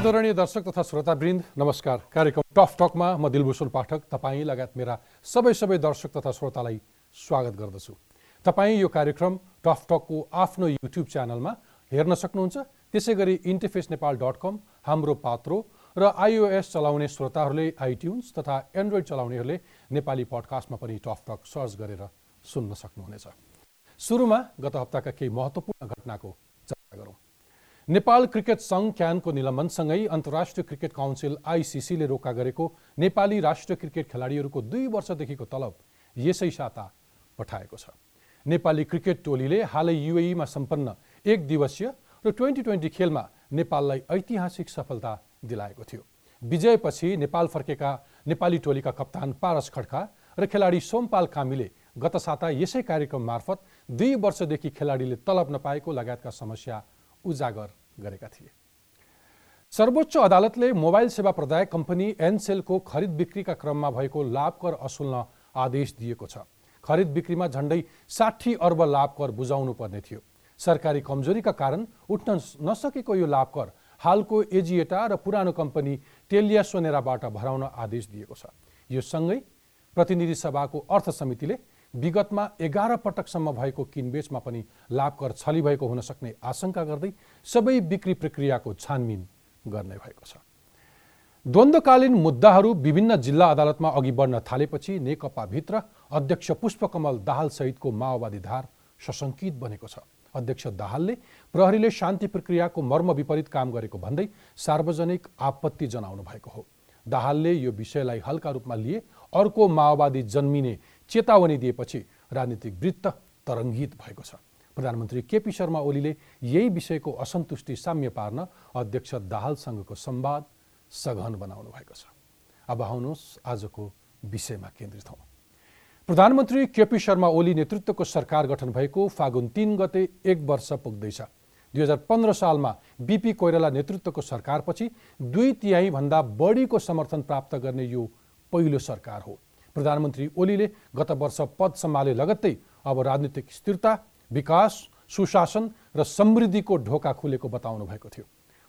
आदरणीय दर्शक तथा श्रोतावृन्द नमस्कार। कार्यक्रम टफ टकमा म दिलभूषण पाठक तपाईँ लगायत मेरा सबै सबै दर्शक तथा श्रोतालाई स्वागत गर्दछु। तपाईँ यो कार्यक्रम टफ टकको आफ्नो युट्युब च्यानलमा हेर्न सक्नुहुन्छ। त्यसै गरी इन्टरफेस नेपाल डट कम हाम्रो पात्रो र आइओएस चलाउने श्रोताहरूले आइट्युन्स तथा एन्ड्रोइड चलाउनेहरूले नेपाली पडकास्टमा पनि टफ टक सर्च गरेर सुन्न सक्नुहुनेछ। सुरुमा गत हप्ताका केही महत्त्वपूर्ण घटनाको चर्चा गरौँ। नेपाल क्रिकेट सङ्घ क्यानको निलम्बनसँगै अन्तर्राष्ट्रिय क्रिकेट काउन्सिल आइसिसीले रोका गरेको नेपाली राष्ट्रिय क्रिकेट खेलाडीहरूको दुई वर्षदेखिको तलब यसै साता पठाएको छ। नेपाली क्रिकेट टोलीले हालै युएईमा सम्पन्न एक दिवसीय र ट्वेन्टी ट्वेन्टी खेलमा नेपाललाई ऐतिहासिक सफलता दिलाएको थियो। विजयपछि नेपाल फर्केका नेपाली टोलीका कप्तान पारस खड्का र खेलाडी सोमपाल कामीले गत साता यसै कार्यक्रम मार्फत दुई वर्षदेखि खेलाडीले तलब नपाएको लगायतका समस्या उजागर गरेका थिए। सर्वोच्च अदालतले मोबाइल सेवा प्रदायक कम्पनी एनसेलको खरिद बिक्रीका क्रममा भएको लाभ कर असुल्न आदेश दिएको छ। खरिद बिक्रीमा झन्डै साठी अर्ब लाभ कर बुझाउनु पर्ने थियो। सरकारी कमजोरीका कारण उठ्न नसकेको यो लाभ कर हालको एजिएटा र पुरानो कम्पनी टेलिया सोनेराबाट भराउन आदेश दिएको छ। यो सँगै प्रतिनिधि सभाको अर्थ समितिले विगतमा एघार पटकसम्म भएको किनबेचमा पनि लाभकर छली भएको हुन सक्ने आशंका गर्दै सबै बिक्री प्रक्रियाको छानबिन गर्ने भएको छ। द्वन्द्वकालीन मुद्दाहरू विभिन्न जिल्ला अदालतमा अघि बढ्न थालेपछि नेकपाभित्र अध्यक्ष पुष्पकमल दाहाल सहितको माओवादी धार सशङ्कित बनेको छ। अध्यक्ष दाहालले प्रहरीले शान्ति प्रक्रियाको मर्म विपरीत काम गरेको भन्दै सार्वजनिक आपत्ति जनाउनु भएको हो। दाहालले यो विषयलाई हल्का रूपमा लिए अर्को माओवादी जन्मिने चेतावनी दिएपछि राजनीतिक वृत्त तरङ्गित भएको छ। प्रधानमन्त्री केपी शर्मा ओलीले यही विषयको असन्तुष्टि साम्य पार्न अध्यक्ष दाहालसँगको संवाद सघन बनाउनु भएको छ। अब आउनुहोस् आजको विषयमा केन्द्रित हौँ। प्रधानमन्त्री केपी शर्मा ओली नेतृत्वको सरकार गठन भएको फागुन तिन गते एक वर्ष पुग्दैछ। दुई हजार पन्ध्र सालमा बिपी कोइराला नेतृत्वको सरकारपछि दुई तिहाईभन्दा बढीको समर्थन प्राप्त गर्ने यो पहिलो सरकार हो। प्रधानमन्त्री ओलीले गत वर्ष पद सम्हाले लगत्तै अब राजनीतिक स्थिरता विकास सुशासन र समृद्धिको ढोका खुलेको बताउनु भएको थियो।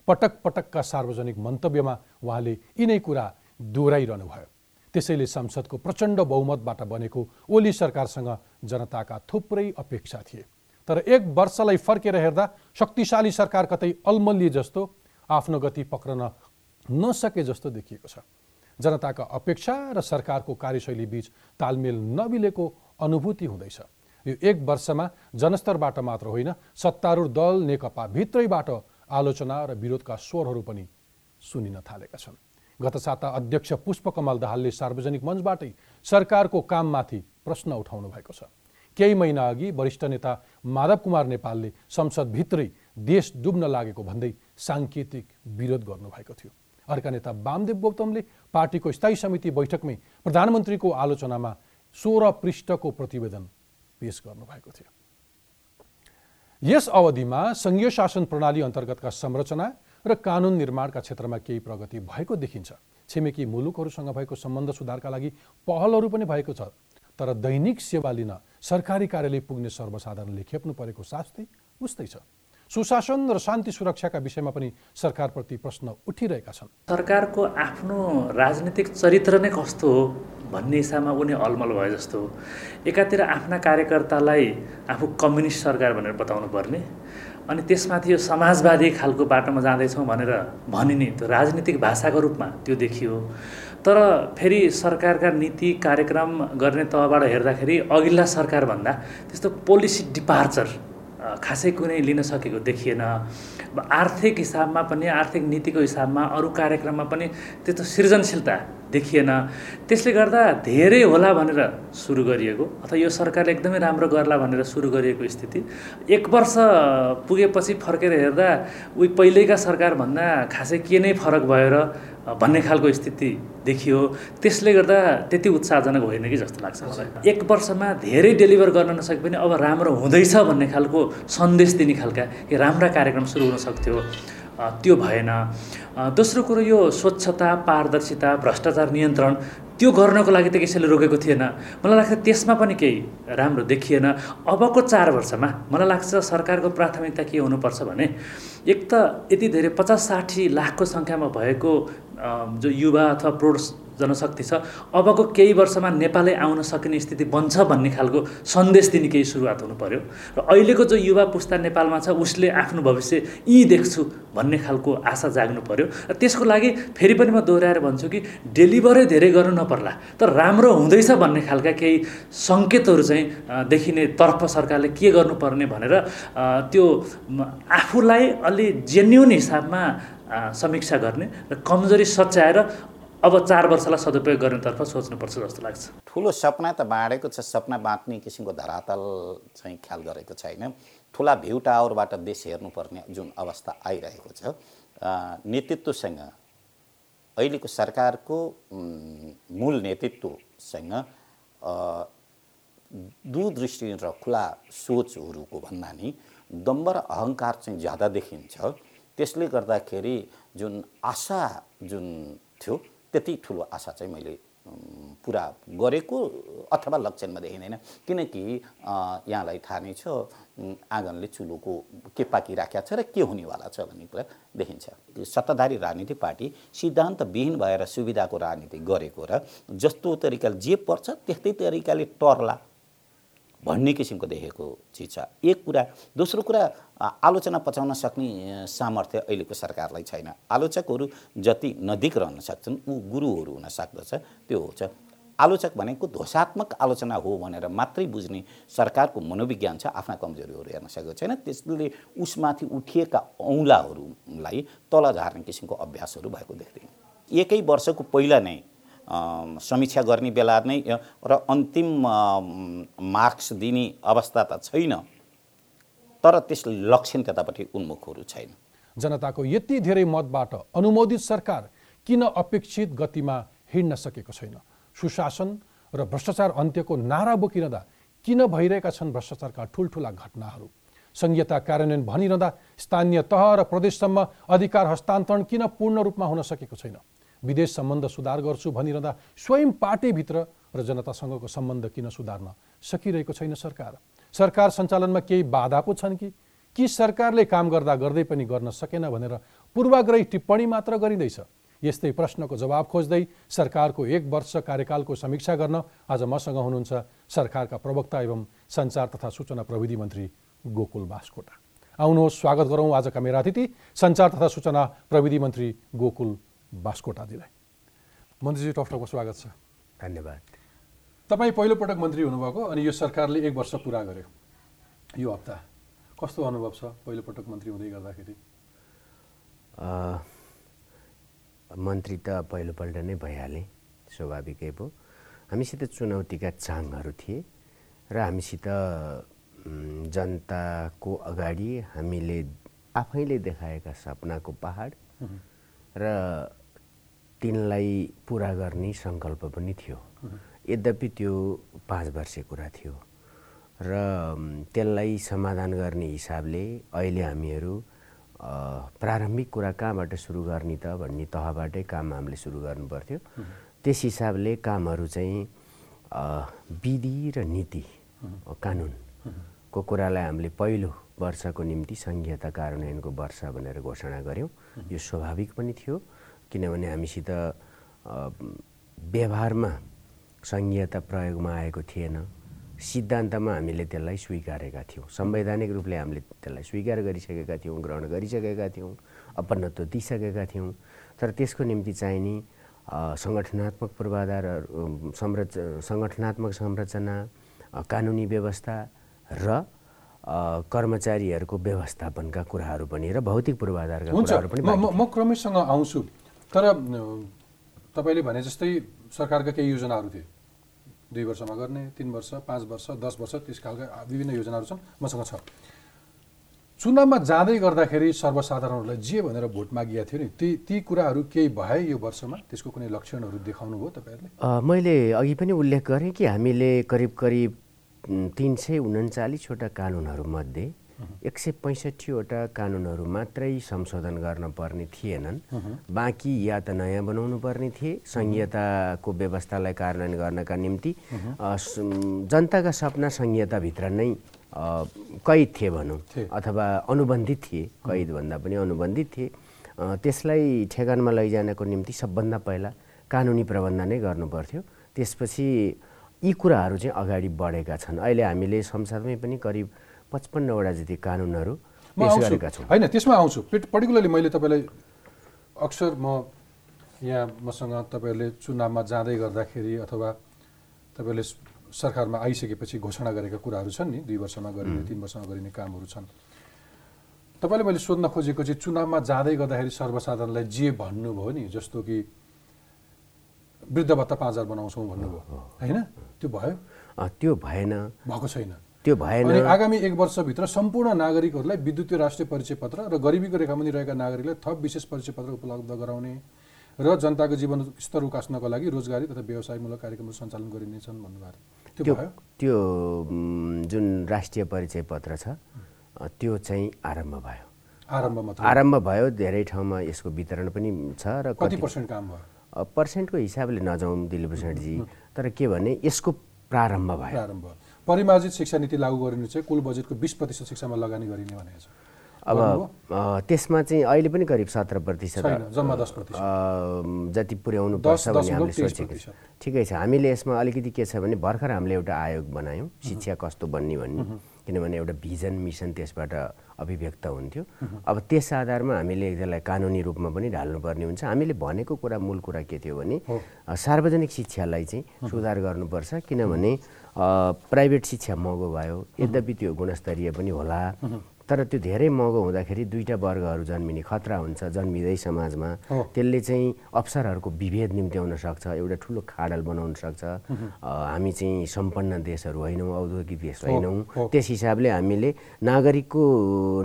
पटक पटकका सार्वजनिक मन्तव्यमा उहाँले यिनै कुरा दोहोऱ्याइरहनु भयो। त्यसैले संसदको प्रचण्ड बहुमतबाट बनेको ओली सरकारसँग जनताका थुप्रै अपेक्षा थिए। तर एक वर्षलाई फर्केर हेर्दा शक्तिशाली सरकार कतै अल्मलिए जस्तो आफ्नो गति पक्रन नसके जस्तो देखिएको छ। जनताका अपेक्षा र सरकारको कार्यशैली बीच तालमेल नमिलेको अनुभूति हुँदैछ। यो एक वर्षमा जनस्तरबाट मात्र होइन सत्तारूढ दल नेकपा भित्रैबाट आलोचना र विरोधका स्वरहरू पनि सुनिन थालेका छन्। गत साता अध्यक्ष पुष्पकमल दाहालले सार्वजनिक मञ्चबाटै सरकारको काममाथि प्रश्न उठाउनु भएको छ। केही महिना अघि वरिष्ठ नेता माधव कुमार नेपालले संसदभित्रै देश डुब्न लागेको भन्दै साङ्केतिक विरोध गर्नुभएको थियो। अर्का नेता वामदेव गौतमले पार्टीको स्थायी समिति बैठकमै प्रधानमन्त्रीको आलोचनामा सोह्र पृष्ठको प्रतिवेदन पेश गर्नुभएको थियो। यस अवधिमा सङ्घीय शासन प्रणाली अन्तर्गतका संरचना र कानुन निर्माणका क्षेत्रमा केही प्रगति भएको देखिन्छ। छिमेकी मुलुकहरूसँग भएको सम्बन्ध सुधारका लागि पहलहरू पनि भएको छ तर दैनिक सेवा लिन सरकारी कार्यालय पुग्ने सर्वसाधारणले खेप्नु परेको शास्ति उस्तै छ। सुशासन र शान्ति सुरक्षाका विषयमा पनि सरकारप्रति प्रश्न उठिरहेका छन्। सरकारको आफ्नो राजनीतिक चरित्र नै कस्तो हो भन्ने हिसाबमा उनी अलमल भए जस्तो हो। एकातिर आफ्ना कार्यकर्तालाई आफू कम्युनिस्ट सरकार भनेर बताउनु पर्ने अनि त्यसमाथि यो समाजवादी खालको बाटोमा जाँदैछौँ भनेर भनिने त्यो राजनीतिक भाषाको रूपमा त्यो देखियो। तर फेरि सरकारका नीति कार्यक्रम गर्ने तहबाट हेर्दाखेरि अघिल्ला सरकारभन्दा त्यस्तो पोलिसी डिपार्चर खासै कुनै लिन सकेको देखिएन। आर्थिक हिसाबमा पनि आर्थिक नीतिको हिसाबमा अरू कार्यक्रममा पनि त्यस्तो सृजनशीलता देखिएन। त्यसले गर्दा धेरै होला भनेर सुरु गरिएको अथवा यो सरकारले एकदमै राम्रो गर्ला भनेर सुरु गरिएको स्थिति। एक वर्ष पुगेपछि फर्केर हेर्दा उही पहिल्यैका सरकारभन्दा खासै के नै फरक भयो र भन्ने खालको स्थिति देखियो। त्यसले गर्दा त्यति उत्साहजनक होइन कि जस्तो लाग्छ मलाई। एक वर्षमा धेरै डेलिभर गर्न नसके पनि अब राम्रो हुँदैछ भन्ने खालको सन्देश दिने खालका कि राम्रा कार्यक्रम सुरु हुन सक्थ्यो। त्यो भएन। दोस्रो कुरो यो स्वच्छता पारदर्शिता भ्रष्टाचार नियन्त्रण त्यो गर्नको लागि त कसैले रोकेको थिएन। मलाई लाग्छ त्यसमा पनि केही राम्रो देखिएन। अबको चार वर्षमा मलाई लाग्छ सरकारको प्राथमिकता के हुनुपर्छ भने एक त यति धेरै पचास साठी लाखको सङ्ख्यामा भएको जो युवा अथवा प्रौढ जनशक्ति छ अबको केही वर्षमा नेपालै आउन सकिने स्थिति बन्छ भन्ने खालको सन्देश दिने केही सुरुवात हुनु पऱ्यो र अहिलेको जो युवा पुस्ता नेपालमा छ उसले आफ्नो भविष्य यहीँ देख्छु भन्ने खालको आशा जाग्नु पऱ्यो र त्यसको लागि फेरि पनि म दोहोऱ्याएर भन्छु कि डेलिभरै धेरै गर्नु नपर्ला तर राम्रो हुँदैछ भन्ने खालका केही सङ्केतहरू चाहिँ देखिने तर्फ सरकारले के गर्नुपर्ने भनेर त्यो आफूलाई अलि जेन्युन हिसाबमा समीक्षा गर्ने र कमजोरी सच्याएर अब चार वर्षलाई सदुपयोग गर्नेतर्फ सोच्नुपर्छ जस्तो लाग्छ। ठुलो सपना त बाँडेको छ सपना बाँच्ने किसिमको धरातल चाहिँ ख्याल गरेको छैन। ठुला भ्यू टावरबाट देश हेर्नुपर्ने जुन अवस्था आइरहेको छ नेतृत्वसँग अहिलेको सरकारको मूल नेतृत्वसँग दूरदृष्टि र खुला सोचहरूको भन्दा नि दम्ब र अहङ्कार चाहिँ ज्यादा देखिन्छ। त्यसले गर्दाखेरि जुन आशा जुन थियो त्यति ठुलो आशा चाहिँ मैले पुरा गरेको अथवा लक्षणमा देखिँदैन किनकि यहाँलाई थाहा नै छ आँगनले चुलोको के पाकिराखेको छ र के हुनेवाला छ भन्ने कुरा देखिन्छ। सत्ताधारी राजनीतिक पार्टी सिद्धान्तविहीन भएर सुविधाको राजनीति गरेको र जस्तो तरिकाले जे पर्छ त्यस्तै तरिकाले टर्ला। भन्ने किसिमको देखेको चिज छ। एक कुरा दोस्रो कुरा आलोचना पचाउन सक्ने सामर्थ्य अहिलेको सरकारलाई छैन। आलोचकहरू जति नजिक रहन सक्छन् ऊ गुरुहरू हुन सक्दछ त्यो हुन्छ आलोचक भनेको ध्वसात्मक आलोचना हो भनेर मात्रै बुझ्ने सरकारको मनोविज्ञान छ आफ्ना कमजोरीहरू हेर्न सकेको छैन। त्यसले उसमाथि उठिएका औँलाहरूलाई तल झार्ने किसिमको अभ्यासहरू भएको देख्दैन। एकै वर्षको पहिला नै समीक्षा गर्ने बेला नै र अन्तिम मार्क्स दिने अवस्था त छैन तर त्यस लक्षण त्यतापट्टि उन्मुखहरू छैन। जनताको यति धेरै मतबाट अनुमोदित सरकार किन अपेक्षित गतिमा हिँड्न सकेको छैन? सुशासन र भ्रष्टाचार अन्त्यको नारा बोकिरहँदा किन भइरहेका छन् भ्रष्टाचारका ठुल्ठुला घटनाहरू? संहिता कार्यान्वयन भनिरहँदा स्थानीय तह र प्रदेशसम्म अधिकार हस्तान्तरण किन पूर्ण रूपमा हुन सकेको छैन? विदेश सम्बन्ध सुधार गर्छु भनिरहँदा स्वयं पार्टीभित्र र जनतासँगको सम्बन्ध किन सुधार्न सकिरहेको छैन सरकार? सरकार सञ्चालनमा केही बाधा पो छन् कि? कि सरकारले काम गर्दा गर्दै पनि गर्न सकेन भनेर पूर्वाग्रही टिप्पणी मात्र गरिँदैछ? यस्तै प्रश्नको जवाब खोज्दै सरकारको एक वर्ष कार्यकालको समीक्षा गर्न आज मसँग हुनुहुन्छ सरकारका प्रवक्ता एवं सञ्चार तथा सूचना प्रविधि मन्त्री गोकुल बास्कोटा। आउनुहोस् स्वागत गरौँ आजका मेरा अतिथि सञ्चार तथा सूचना प्रविधि मन्त्री गोकुल बास्कोटाजीलाई मन्त्रीजी टकटकमा स्वागत छ। धन्यवाद। तपाईँ पहिलोपटक मन्त्री हुनुभएको अनि यो सरकारले एक वर्ष पुरा गर्यो। यो हप्ता कस्तो अनुभव छ पहिलोपटक मन्त्री हुँदै गर्दाखेरि? मन्त्री त पहिलोपल्ट नै भइहाले स्वाभाविकै भयो हामीसित चुनौतीका चाङहरू थिए र हामीसित जनताको अगाडि हामीले आफैले देखाएका सपनाको पहाड र तिनलाई पुरा गर्ने सङ्कल्प पनि थियो। यद्यपि त्यो पाँच वर्षे कुरा थियो र त्यसलाई समाधान गर्ने हिसाबले अहिले हामीहरू प्रारम्भिक कुरा कहाँबाट सुरु गर्ने त भन्ने तहबाटै काम हामीले सुरु गर्नु पर्थ्यो त्यस हिसाबले कामहरू चाहिँ विधि र नीति कानुनको कुरालाई हामीले पहिलो वर्षको निम्ति सङ्घीयता कार्यान्वयनको वर्ष भनेर घोषणा गऱ्यौँ। यो स्वाभाविक पनि थियो। किनभने हामीसित व्यवहारमा सङ्घीयता प्रयोगमा आएको थिएन। सिद्धान्तमा हामीले त्यसलाई स्वीकारेका थियौँ। संवैधानिक रूपले हामीले त्यसलाई स्वीकार गरिसकेका थियौँ ग्रहण गरिसकेका थियौँ अपन्नत्व दिइसकेका थियौँ। तर त्यसको निम्ति चाहिने सङ्गठनात्मक पूर्वाधारहरू संरच सङ्गठनात्मक संरचना कानुनी व्यवस्था र कर्मचारीहरूको व्यवस्थापनका कुराहरू पनि र भौतिक पूर्वाधारका कुराहरू पनि म क्रमैसँग आउँछु। तर तपाईँले भने जस्तै सरकारका केही योजनाहरू थिए। दुई वर्षमा गर्ने तिन वर्ष पाँच वर्ष दस वर्ष त्यस खालका विभिन्न योजनाहरू छन् मसँग छ। चुनावमा जाँदै गर्दाखेरि सर्वसाधारणहरूलाई जे भनेर भोट मागिएको थियो नि ती ती कुराहरू केही भए यो वर्षमा? त्यसको कुनै लक्षणहरू देखाउनु भयो तपाईँहरूले? मैले अघि पनि उल्लेख गरेँ कि हामीले करिब करिब तिन सय उन्चालिसवटा कानुनहरूमध्ये एक सय पैँसठीवटा कानुनहरू मात्रै संशोधन गर्न पर्ने थिएनन्। बाँकी या त नयाँ बनाउनु पर्ने थिए। संहिताको व्यवस्थालाई कार्यान्वयन गर्नका निम्ति जनताका सपना संहिताभित्र नै कैद थिए भनौँ। अथवा अनुबन्धित थिए। कैदभन्दा पनि अनुबन्धित थिए। त्यसलाई ठेगानमा लैजानको निम्ति सबभन्दा पहिला कानुनी प्रबन्ध नै गर्नुपर्थ्यो त्यसपछि यी कुराहरू चाहिँ अगाडि बढेका छन्। अहिले हामीले संसदमै पनि करिब पचपन्नवटा जति कानुनहरू म पेस आउँछु। गरेका छौँ। होइन त्यसमा आउँछु। पर्टिकुलरली मैले तपाईँलाई अक्सर म यहाँ मसँग तपाईँहरूले चुनावमा जाँदै गर्दाखेरि अथवा तपाईँहरूले सरकारमा आइसकेपछि घोषणा गरेका कुराहरू छन् नि दुई वर्षमा गरिने तिन वर्षमा गरिने कामहरू छन्। तपाईँले मैले सोध्न खोजेको चाहिँ चुनावमा जाँदै गर्दाखेरि सर्वसाधारणलाई जे भन्नुभयो नि जस्तो कि वृद्ध भत्ता पाँच हजार बनाउँछौँ भन्नुभयो होइन? त्यो भयो? त्यो भएन। भएको छैन। त्यो भएन। आगामी एक वर्षभित्र सम्पूर्ण नागरिकहरूलाई विद्युतीय राष्ट्रिय परिचय पत्र र गरिबीको रेखामुनि रहेका नागरिकलाई थप विशेष परिचय पत्र उपलब्ध गराउने र जनताको जीवन स्तर उकास्नको लागि रोजगारी तथा व्यवसायमूलक कार्यक्रमहरू सञ्चालन गरिनेछन् भन्नुभएको थियो। त्यो त्यो जुन राष्ट्रिय परिचय पत्र छ त्यो चाहिँ आरम्भ भयो। आरम्भ आरम्भ भयो धेरै ठाउँमा यसको वितरण पनि छ र कति पर्सेन्ट काम भयो? पर्सेन्टको हिसाबले नजाउँ दिलीभूषणजी तर के भने यसको प्रारम्भ भयो। प्रारम्भ परिमार्जित शिक्षा नीति लागू गरिनु चाहिँ कुल बजेटको बिस प्रतिशत शिक्षामा लगानी गरिने भनेको छ। अब त्यसमा चाहिँ अहिले पनि करिब सत्र प्रतिशत छैन जम्मा दस प्रतिशत। अ, जति पुर्याउनु पर्छ भन्ने हामीले सोचेको। छ। ठिकै छ। हामीले यसमा अलिकति के छ भने भर्खर हामीले एउटा आयोग बनायौँ शिक्षा कस्तो बन्ने भन्ने। किनभने एउटा भिजन मिसन त्यसबाट अभिव्यक्त हुन्थ्यो। अब त्यस आधारमा हामीले त्यसलाई कानुनी रूपमा पनि ढाल्नुपर्ने हुन्छ। हामीले भनेको कुरा मूल कुरा के थियो भने सार्वजनिक शिक्षालाई चाहिँ सुधार गर्नुपर्छ। किनभने प्राइभेट शिक्षा महँगो भयो। यद्यपि त्यो गुणस्तरीय पनि होला। तर त्यो धेरै महँगो हुँदाखेरि दुईवटा वर्गहरू जन्मिने खतरा हुन्छ जन्मिँदै समाजमा। त्यसले चाहिँ अवसरहरूको विभेद निम्त्याउन सक्छ एउटा ठुलो खाडल बनाउन सक्छ। हामी चाहिँ सम्पन्न देशहरू होइनौँ औद्योगिक देश होइनौँ। त्यस हिसाबले हामीले नागरिकको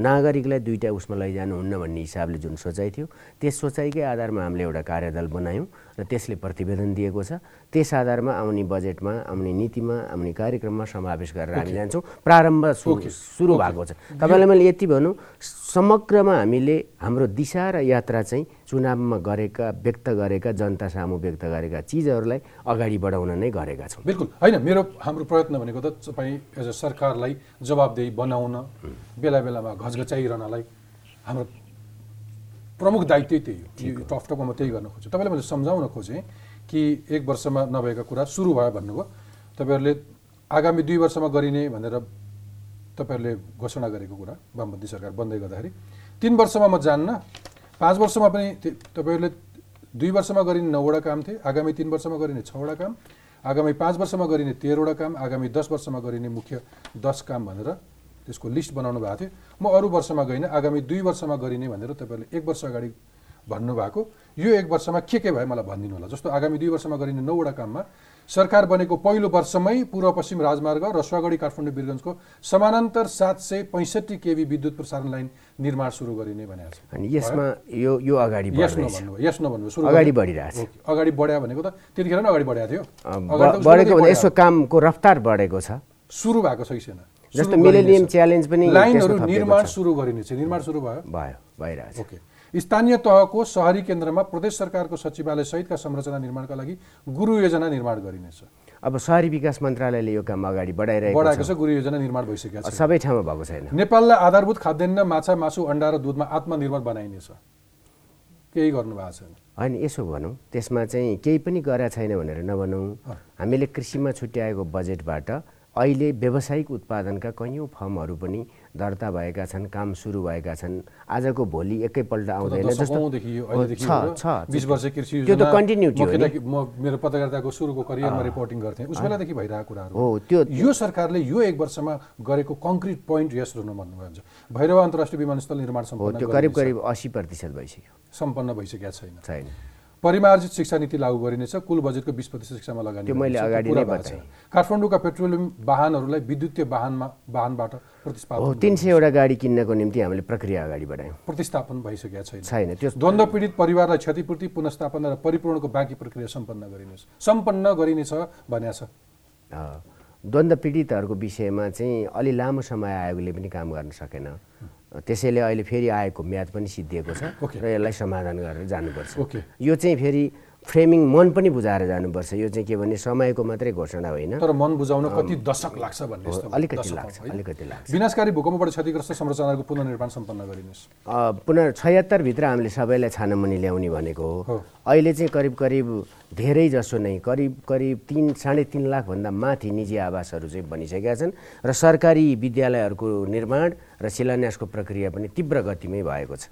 नागरिकलाई दुईवटा उसमा लैजानुहुन्न भन्ने हिसाबले जुन सोचाइ थियो त्यस सोचाइकै आधारमा हामीले एउटा कार्यदल बनायौँ। र त्यसले प्रतिवेदन दिएको छ। त्यस आधारमा आउने बजेटमा आउने नीतिमा आउने कार्यक्रममा समावेश गरेर हामी जान्छौँ। प्रारम्भ सुरु भएको छ। तपाईँलाई मैले यति भनौँ समग्रमा हामीले हाम्रो दिशा र यात्रा चाहिँ चुनावमा गरेका व्यक्त गरेका जनता सामु व्यक्त गरेका चिजहरूलाई अगाडि बढाउन नै गरेका छौँ। बिल्कुल। होइन मेरो हाम्रो प्रयत्न भनेको त तपाईँ एज अ सरकारलाई जवाबदेही बनाउन बेला बेलामा घचघचाइरहनलाई हाम्रो प्रमुख दायित्वै त्यही हो यो टकटकमा म त्यही गर्न खोजेँ तपाईँलाई मैले सम्झाउन खोजेँ कि एक वर्षमा नभएका कुरा सुरु भयो भन्नुभयो तपाईँहरूले आगामी दुई वर्षमा गरिने भनेर तपाईँहरूले घोषणा गरेको कुरा वामपन्थी सरकार बन्दै गर्दाखेरि तिन वर्षमा म जान्न पाँच वर्षमा पनि तपाईँहरूले दुई वर्षमा गरिने नौवटा काम थिए आगामी तिन वर्षमा गरिने छवटा काम आगामी पाँच वर्षमा गरिने तेह्रवटा काम आगामी दस वर्षमा गरिने मुख्य दस काम भनेर त्यसको लिस्ट बनाउनु भएको थियो। म अरू वर्षमा गइनँ आगामी दुई वर्षमा गरिने भनेर तपाईँहरूले एक वर्ष अगाडि भन्नुभएको। यो एक वर्षमा के के भयो मलाई भनिदिनु होला। जस्तो आगामी दुई वर्षमा गरिने नौवटा काममा सरकार बनेको पहिलो वर्षमै पूर्व पश्चिम राजमार्ग रसुवागढी काठमाडौँ वीरगञ्जको समानान्तर सात सय पैँसठी केबी विद्युत प्रसारण लाइन निर्माण सुरु गरिने भनेको छ। अनि यसमा यो यो अगाडि यस यस सुरु अगाडि। बढिरहेछ। अगाडि बढ्या भनेको त त्यतिखेर नै अगाडि बढाएको थियो। बढेको यसको कामको रफ्तार बढेको छ। सुरु भएको छ कि छैन। जस्तो मिलेनियम। च्यालेन्ज पनि लाइनहरू निर्माण। सुरु गरिनेछ निर्माण सुरु भयो? भयो भइरहेछ। ओके। स्थानीय तहको सहरी केन्द्रमा प्रदेश सरकारको सचिवालय सहितका संरचना निर्माणका लागि गुरु योजना निर्माण गरिनेछ। अब सहरी विकास मन्त्रालयले यो काम अगाडि बढाइरहेको बढाएको छ गुरु योजना निर्माण भइसकेको छ। सबै ठाउँमा भएको छैन। नेपाललाई आधारभूत खाद्यान्न माछा मासु अन्डा र दुधमा आत्मनिर्भर बनाइनेछ। केही गर्नु भएको छैन। होइन यसो भनौँ। त्यसमा चाहिँ केही पनि गरेका छैन भनेर नभनौँ। हामीले कृषिमा छुट्याएको बजेटबाट अहिले व्यावसायिक उत्पादनका कैयौँ फर्महरू पनि दर्ता भएका छन् काम सुरु भएका छन्। आजको भोलि एकैपल्ट आउँदैन जस्तो। त्यो त continuity म मेरो पत्रकारिताको सुरुको करियरमा रिपोर्टिङ गर्थेँ। उस बेलादेखि भइरहेको कुराहरू। हो त्यो यो सरकारले यो एक वर्षमा गरेको कङ्क्रिट पोइन्ट यस रहनु भन्नुभयो। हुन्छ भैरव अन्तर्राष्ट्रिय विमानस्थल निर्माण सम्पन्न त्यो करिब। करिब असी प्रतिशत भइसक्यो। सम्पन्न भइसकेका छैन। छैन। परिमार्जित शिक्षा नीति लागू गरिनेछ कुल बजेटको बिस प्रतिशत शिक्षामा लगानी। काठमाडौँका पेट्रोलियम वाहनहरूलाई विद्युतीय वाहनमा वाहनबाट प्रतिस्थापन तिन सयवटा गाडी किन्नको निम्ति हामीले प्रक्रिया अगाडि बढायौँ। प्रतिस्थापन भइसकेका छैन। छैन त्यो द्वन्द्व पीडित परिवारलाई क्षतिपूर्ति पुनस्थापना र परिपूर्णको बाँकी प्रक्रिया सम्पन्न गरिनेछ। सम्पन्न गरिनेछ भनेको छ। द्वन्द्व पीडितहरूको विषयमा चाहिँ अलि लामो समय आयोगले पनि काम गर्न सकेन। त्यसैले अहिले फेरि आयोगको म्याद पनि सिद्धिएको छ। र यसलाई समाधान गरेर जानुपर्छ। यो चाहिँ फेरि फ्रेमिङ मन पनि बुझाएर जानुपर्छ। यो चाहिँ के भने समयको मात्रै घोषणा होइन। तर मन बुझाउन कति दशक लाग्छ भन्ने अलिकति लाग्छ? अलिकति लाग्छ। विनाशकारी भूकम्पबाट क्षतिग्रस्त संरचनाहरूको पुनर्निर्माण सम्पन्न गरिनुहोस्। पुनः छयत्तरभित्र हामीले सबैलाई छानामुनि ल्याउने भनेको हो। हो। अहिले चाहिँ करिब करिब धेरै जसो नै करिब करिब तिन साढे तिन लाखभन्दा माथि निजी आवासहरू चाहिँ बनिसकेका छन् र सरकारी विद्यालयहरूको निर्माण र शिलान्यासको प्रक्रिया पनि तीव्र गतिमै भएको छ।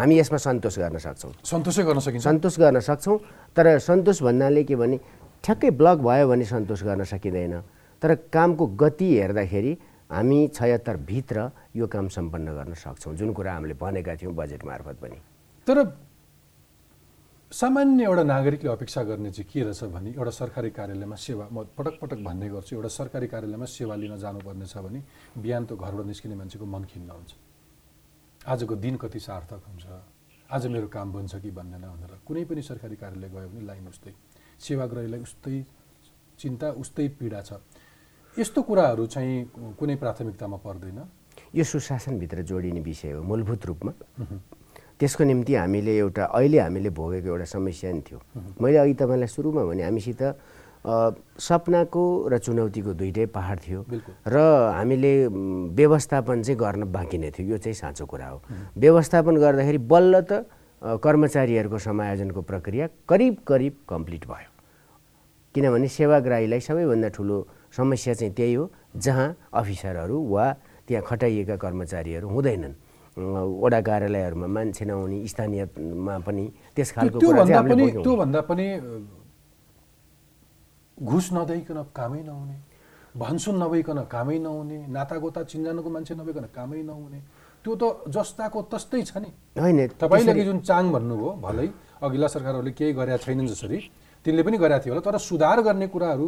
हामी यसमा सन्तोष गर्न सक्छौँ। सन्तोषै गर्न सकिन्छ। सन्तोष गर्न सक्छौँ तर सन्तोष भन्नाले के भने ठ्याक्कै ब्लक भयो भने सन्तोष गर्न सकिँदैन। तर कामको गति हेर्दाखेरि हामी छयत्तरभित्र यो काम सम्पन्न गर्न सक्छौँ। जुन कुरा हामीले भनेका थियौँ बजेट मार्फत पनि। तर सामान्य एउटा नागरिकले अपेक्षा गर्ने चाहिँ के रहेछ भने एउटा सरकारी कार्यालयमा सेवा म पटक पटक भन्ने गर्छु एउटा सरकारी कार्यालयमा सेवा लिन जानुपर्ने छ भने बिहान त घरबाट निस्किने मान्छेको मन खिन्न हुन्छ। आजको दिन कति सार्थक हुन्छ? आज मेरो काम बन्छ कि बन्दैन भनेर कुनै पनि सरकारी कार्यालय गयो भने लाइन उस्तै सेवाग्राहीलाई उस्तै चिन्ता उस्तै पीडा छ। यस्तो कुराहरू चाहिँ कुनै प्राथमिकतामा पर्दैन। यो सुशासनभित्र जोडिने विषय हो मूलभूत रूपमा। त्यसको निम्ति हामीले एउटा अहिले हामीले भोगेको एउटा समस्या नि थियो। मैले अघि तपाईँलाई सुरुमा भने हामीसित सपनाको र चुनौतीको दुइटै पहाड थियो। र हामीले व्यवस्थापन चाहिँ गर्न बाँकी नै थियो। यो चाहिँ साँचो कुरा हो। व्यवस्थापन गर्दाखेरि बल्ल त कर्मचारीहरूको समायोजनको प्रक्रिया करिब करिब कम्प्लिट भयो। किनभने सेवाग्राहीलाई सबैभन्दा ठुलो समस्या चाहिँ त्यही हो जहाँ अफिसरहरू वा त्यहाँ खटाइएका कर्मचारीहरू हुँदैनन्। वडा कार्यालयहरूमा मान्छे नहुने स्थानीयमा पनि त्यस खालको त्योभन्दा पनि हामीले भोग्यौँ। त्योभन्दा पनि अ, घुस नदिइकन कामै नहुने भनसुन नभइकन कामै नहुने नातागोता चिन्जानको मान्छे नभइकन कामै नहुने। त्यो त जस्ताको तस्तै छ नि। होइन तपाईँले जुन चाङ भन्नुभयो भलै अघिल्ला सरकारहरूले केही गरेका छैनन् जसरी तिनले पनि गरेका थियो होला तर सुधार गर्ने कुराहरू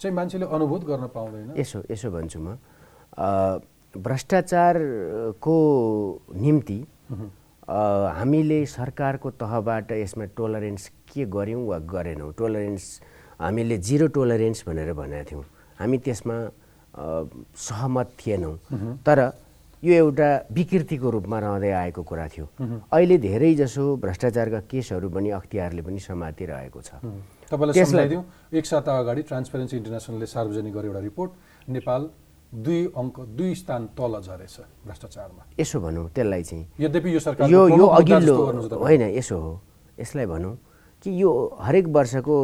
चाहिँ मान्छेले अनुभूत गर्न पाउँदैन। यसो यसो भन्छु म। भ्रष्टाचारको निम्ति हामीले सरकारको तहबाट यसमा टोलरेन्स के गऱ्यौँ वा गरेनौँ? टोलरेन्स हामीले जिरो टोलरेन्स भनेर भनेका थियौँ। हामी त्यसमा सहमत थिएनौँ। तर यो एउटा विकृतिको रूपमा रहँदै आएको कुरा थियो। अहिले धेरै जसो भ्रष्टाचारका केसहरू पनि अख्तियारले पनि समातिरहेको छ। तपाईँलाई त्यसलाई- एक साता अगाडि ट्रान्सपेरेन्सी इन्टरनेसनलले सार्वजनिक गरे एउटा रिपोर्ट नेपाल दुई अङ्क दुई स्थान तल झरेछ भ्रष्टाचारमा। यसो भनौँ त्यसलाई चाहिँ यद्यपि यो सरकार यो यो अघिल्लो होइन यसो हो। यसलाई भनौँ कि यो हरेक वर्षको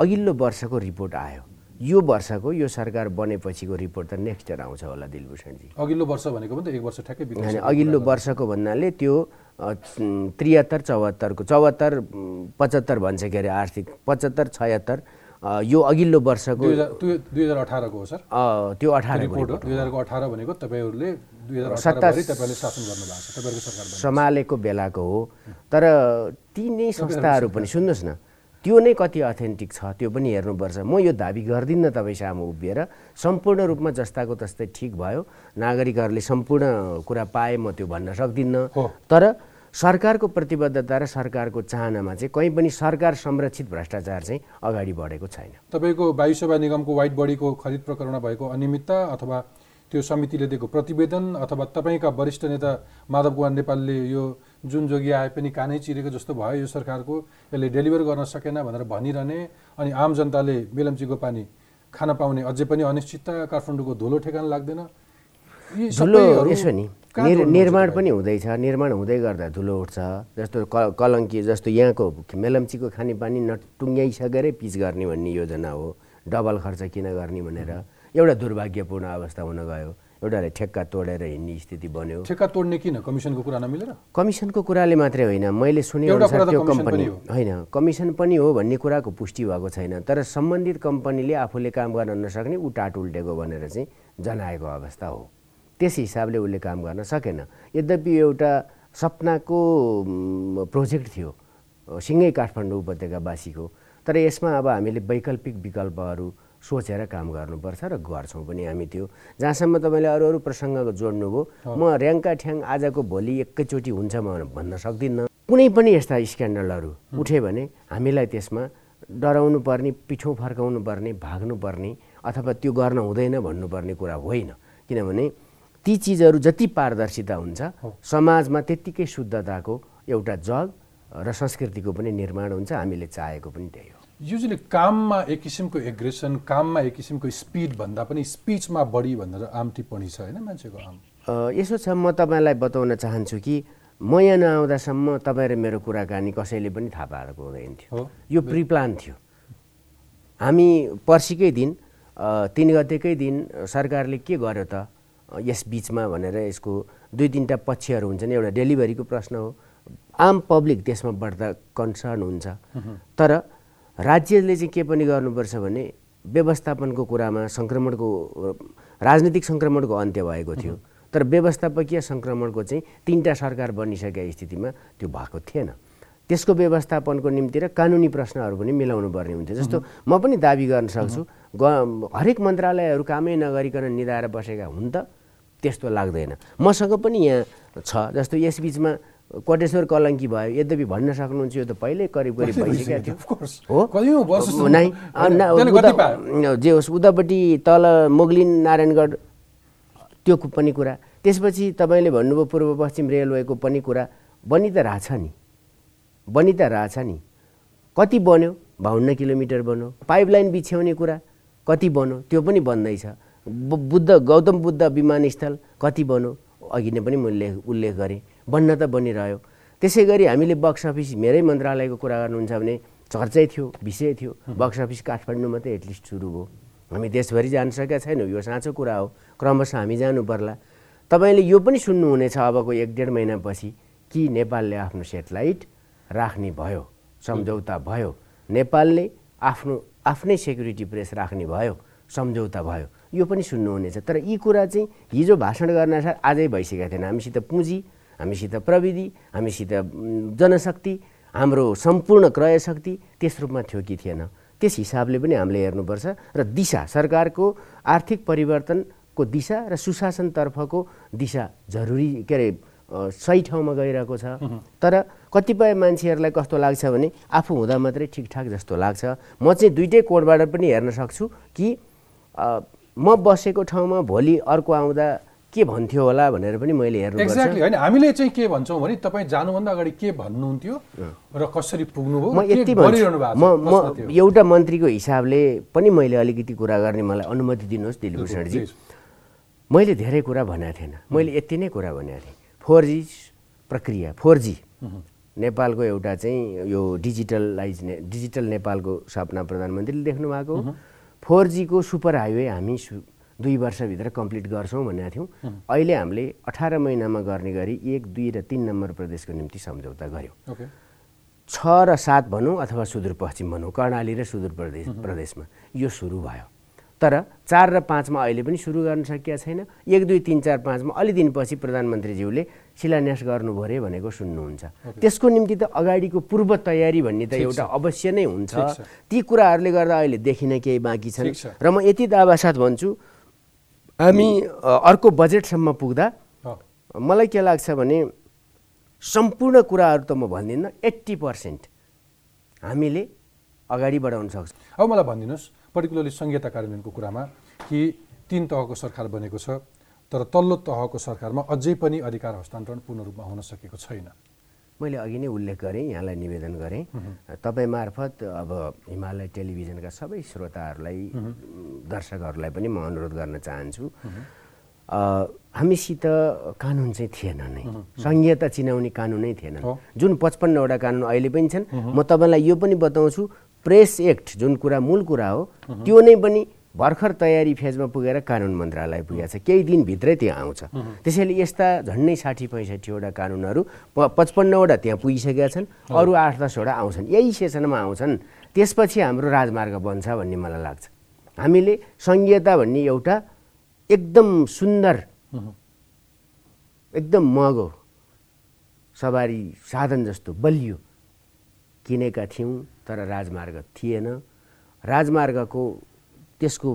अघिल्लो वर्षको रिपोर्ट आयो। यो वर्षको यो सरकार बनेपछिको रिपोर्ट त नेक्स्ट इयर आउँछ होला दिलभूषणजी। अघिल्लो वर्ष भनेको पनि त एक वर्ष ठ्याक्कै होइन अघिल्लो वर्षको भन्नाले त्यो त्रिहत्तर चौहत्तरको चौहत्तर पचहत्तर भन्छ के अरे आर्थिक पचहत्तर छयत्तर यो अघिल्लो वर्षको दुई हजार अठारको हो सर। त्यो अठारको रिपोर्ट हो। रिपोर्ट दुई हजारको अठार भनेको तपाईँहरूले दुई हजार सत्ता- अठारभरि तपाईँहरूले शासन गर्नु भएको छ। तपाईँहरूको सरकार बन्यो। सम्हालेको बेलाको हो। तर ती नै संस्थाहरू पनि सुन्नुहोस् न त्यो नै कति अथेन्टिक छ त्यो पनि हेर्नुपर्छ। म यो दाबी गर्दिनँ तपाईँ सामु उभिएर। सम्पूर्ण रूपमा जस्ताको तस्तै ठिक भयो। नागरिकहरूले सम्पूर्ण कुरा पाए म त्यो भन्न सक्दिनँ। तर सरकारको प्रतिबद्धता र सरकारको चाहनामा चाहिँ कहीँ पनि सरकार संरक्षित भ्रष्टाचार चाहिँ अगाडि बढेको छैन। तपाईँको वायु सेवा निगमको वाइट बडीको खरिद प्रकरणमा भएको अनियमितता अथवा त्यो समितिले दिएको प्रतिवेदन अथवा तपाईँका वरिष्ठ नेता माधव कुमार नेपालले यो जुन जोगी आए पनि कानै चिरेको जस्तो भयो यो सरकारको यसले डेलिभर गर्न सकेन भनेर भनिरहने अनि आम जनताले बेलम्चीको पानी खान पाउने अझै पनि अनिश्चितता काठमाडौँको धुलो ठेगान लाग्दैन। यी सबैहरू निर्माण? पनि हुँदैछ। निर्माण हुँदै गर्दा धुलो उठ्छ। जस्तो क कलङ्की जस्तो यहाँको मेलम्चीको खानेपानी नटुङ्ग्याइसकेरै पिच गर्ने भन्ने योजना हो। डबल खर्च किन गर्ने भनेर। एउटा दुर्भाग्यपूर्ण अवस्था हुन गयो। एउटाले ठेक्का तोडेर हिँड्ने स्थिति बन्यो। ठेक्का तोड्ने किन? कमिसनको कुरा नमिलेर? कमिसनको कुराले मात्रै होइन। मैले सुने अनुसार त्यो कम्पनी। होइन कमिसन पनि हो भन्ने कुराको पुष्टि भएको छैन। तर सम्बन्धित कम्पनीले आफूले काम गर्न नसक्ने ऊ टाट उल्टेको भनेर चाहिँ जनाएको अवस्था हो। त्यस हिसाबले उसले काम गर्न सकेन। यद्यपि एउटा सपनाको प्रोजेक्ट थियो सिँगै काठमाडौँ उपत्यकावासीको तर यसमा अब हामीले वैकल्पिक विकल्पहरू सोचेर काम गर्नुपर्छ र गर्छौँ पनि हामी त्यो। जहाँसम्म तपाईँले अरू अरू प्रसङ्ग जोड्नुभयो म ऱ्याङ्का ठ्याङ आजको भोलि एकैचोटि हुन्छ म भन्न सक्दिनँ। कुनै पनि यस्ता स्क्यान्डलहरू उठ्यो भने हामीलाई त्यसमा डराउनु पर्ने पिठो फर्काउनु पर्ने भाग्नु पर्ने अथवा त्यो गर्न हुँदैन भन्नुपर्ने कुरा होइन। किनभने ती चिजहरू जति पारदर्शिता हुन्छ समाजमा त्यत्तिकै शुद्धताको एउटा जग र संस्कृतिको पनि निर्माण हुन्छ हामीले चाहेको पनि त्यही हो। युजली काममा एक किसिमको एग्रेसन काममा एक किसिमको स्पिड भन्दा पनि स्पिचमा बढी भनेर आम टिप्पणी छ होइन मान्छेको आम? यसो छ म तपाईँलाई बताउन चाहन्छु कि म यहाँ नआउँदासम्म तपाईँ र मेरो कुराकानी कसैले पनि थाहा पाएको हुँदैन थियो। यो प्रिप्लान थियो। हामी पर्सिकै दिन तिन गतेकै दिन सरकारले के गर्यो त यस बिचमा भनेर यसको दुई तिनवटा पक्षहरू हुन्छन् एउटा डेलिभरीको प्रश्न हो। आम पब्लिक त्यसमा बढ्दा कन्सर्न हुन्छ। तर राज्यले चाहिँ के पनि गर्नुपर्छ भने व्यवस्थापनको कुरामा सङ्क्रमणको राजनीतिक सङ्क्रमणको अन्त्य भएको थियो। तर व्यवस्थापकीय सङ्क्रमणको चाहिँ तिनवटा सरकार बनिसकेका स्थितिमा त्यो भएको थिएन। त्यसको व्यवस्थापनको निम्ति र कानुनी प्रश्नहरू पनि मिलाउनु पर्ने हुन्थ्यो जस्तो म पनि दाबी गर्न सक्छु हरेक मन्त्रालयहरू कामै नगरिकन निधाएर बसेका हुन् त। त्यस्तो लाग्दैन। मसँग पनि यहाँ छ जस्तो यसबिचमा कोटेश्वर कलङ्की भयो यद्यपि भन्न सक्नुहुन्छ यो त पहिल्यै करिब करिब भइसकेको थियो। हो? नै जे होस् उतापट्टि तल मोगलिन नारायणगढ त्यो पनि कुरा। त्यसपछि तपाईँले भन्नुभयो पूर्व पश्चिम रेलवेको पनि कुरा। बनि त रहेछ नि। बनि त रहेछ नि। कति बन्यो? बाहन्न किलोमिटर बन्यो। पाइपलाइन बिछ्याउने कुरा। कति बन्यो? त्यो पनि बन्दैछ। बुद्ध गौतम बुद्ध विमानस्थल कति बन्यो? अघि नै पनि मैले उल्लेख गरेँ। बन्न त बनिरह्यो। त्यसै गरी हामीले बक्स अफिस मेरै मन्त्रालयको कुरा गर्नुहुन्छ भने चर्चै थियो विषय थियो। बक्स अफिस काठमाडौँ मात्रै एटलिस्ट सुरु भयो हामी देशभरि जान सकेका छैनौँ। यो साँचो कुरा हो। क्रमशः हामी जानु पर्ला। तपाईँले यो पनि सुन्नुहुनेछ अबको एक डेढ महिनापछि। कि नेपालले आफ्नो सेटेलाइट राख्ने भयो? सम्झौता भयो। नेपालले आफ्नो आफ्नै सेक्युरिटी प्रेस राख्ने भयो? सम्झौता भयो। यो पनि सुन्नुहुनेछ। तर यी कुरा चाहिँ हिजो भाषण गर्न साथ आजै भइसकेका थिएन। हामीसित पुँजी हामीसित प्रविधि हामीसित जनशक्ति हाम्रो सम्पूर्ण क्रय शक्ति त्यस रूपमा थियो कि थिएन। त्यस हिसाबले पनि हामीले हेर्नुपर्छ र दिशा सरकारको आर्थिक परिवर्तनको दिशा र सुशासनतर्फको दिशा जरुरी के अरे सही ठाउँमा गइरहेको छ। तर कतिपय मान्छेहरूलाई कस्तो लाग्छ भने आफू हुँदा मात्रै ठिकठाक जस्तो लाग्छ। म चाहिँ दुइटै कोडबाट पनि हेर्न सक्छु कि म बसेको ठाउँमा भोलि अर्को आउँदा के भन्थ्यो होला भनेर पनि मैले हेर्नु एक्ज्याक्टली होइन हामीले चाहिँ के भन्छौँ भने तपाईँ जानुभन्दा अगाडि के भन्नुहुन्थ्यो र कसरी पुग्नुभयो म यति म म एउटा मन्त्रीको हिसाबले पनि मैले अलिकति कुरा गर्ने मलाई अनुमति दिनुहोस् दिलभूषणजी मैले धेरै कुरा भनेको थिएन। मैले यति नै कुरा भनेको थिएँ। फोर जी प्रक्रिया फोर जी। नेपालको एउटा चाहिँ यो डिजिटलाइज ने डिजिटल नेपालको सपना प्रधानमन्त्रीले देख्नु भएको फोर जीको सुपर हाइवे हामी दुई वर्षभित्र कम्प्लिट गर्छौँ भनेको थियौँ। अहिले हामीले अठार महिनामा गर्ने गरी एक दुई र तिन नम्बर प्रदेशको निम्ति सम्झौता गऱ्यौँ छ र सात भनौँ अथवा सुदूरपश्चिम भनौँ कर्णाली र सुदूर प्रदेश प्रदेशमा यो सुरु भयो। तर चार र पाँचमा अहिले पनि सुरु गर्न सकिएको छैन। एक दुई तिन चार पाँचमा अलि दिनपछि प्रधानमन्त्रीज्यूले शिलान्यास गर्नुभयो अरे भनेको सुन्नुहुन्छ। त्यसको निम्ति त अगाडिको पूर्व तयारी भन्ने त एउटा अवश्य नै हुन्छ। ती कुराहरूले गर्दा अहिले देखिन केही बाँकी छन्। र म यति दावासाथ भन्छु हामी अर्को बजेटसम्म पुग्दा मलाई के लाग्छ भने सम्पूर्ण कुराहरू त म भन्दिनँ एट्टी पर्सेन्ट हामीले अगाडि बढाउन सक्छौँ। अब मलाई भनिदिनुहोस् पर्टिकुलरली संहिता कार्यान्वयनको कुरामा कि तिन तहको सरकार बनेको छ तर तल्लो तहको सरकारमा अझै पनि अधिकार हस्तान्तरण पूर्ण रूपमा हुन सकेको छैन। मैले अघि नै उल्लेख गरेँ यहाँलाई निवेदन गरेँ। तपाईँ मार्फत अब हिमालय टेलिभिजनका सबै श्रोताहरूलाई दर्शकहरूलाई पनि म अनुरोध गर्न चाहन्छु। हामीसित कानुन चाहिँ थिएन नै। संहिता चिनाउने कानुनै थिएन जुन पचपन्नवटा कानुन अहिले पनि छन्। म तपाईँलाई यो पनि बताउँछु प्रेस एक्ट जुन कुरा मूल कुरा हो त्यो नै पनि भर्खर तयारी फेजमा पुगेर कानुन मन्त्रालय पुगेको छ। केही दिनभित्रै त्यो आउँछ। त्यसैले यस्ता झन्डै साठी पैँसठीवटा कानुनहरू प पचपन्नवटा त्यहाँ पुगिसकेका छन् अरू आठ दसवटा आउँछन्। यही सेसनमा आउँछन्। त्यसपछि हाम्रो राजमार्ग बन्छ भन्ने मलाई लाग्छ। हामीले सङ्घीयता भन्ने एउटा एकदम सुन्दर एकदम महँगो सवारी साधन जस्तो बलियो किनेका थियौँ तर राजमार्ग थिएन। राजमार्गको त्यसको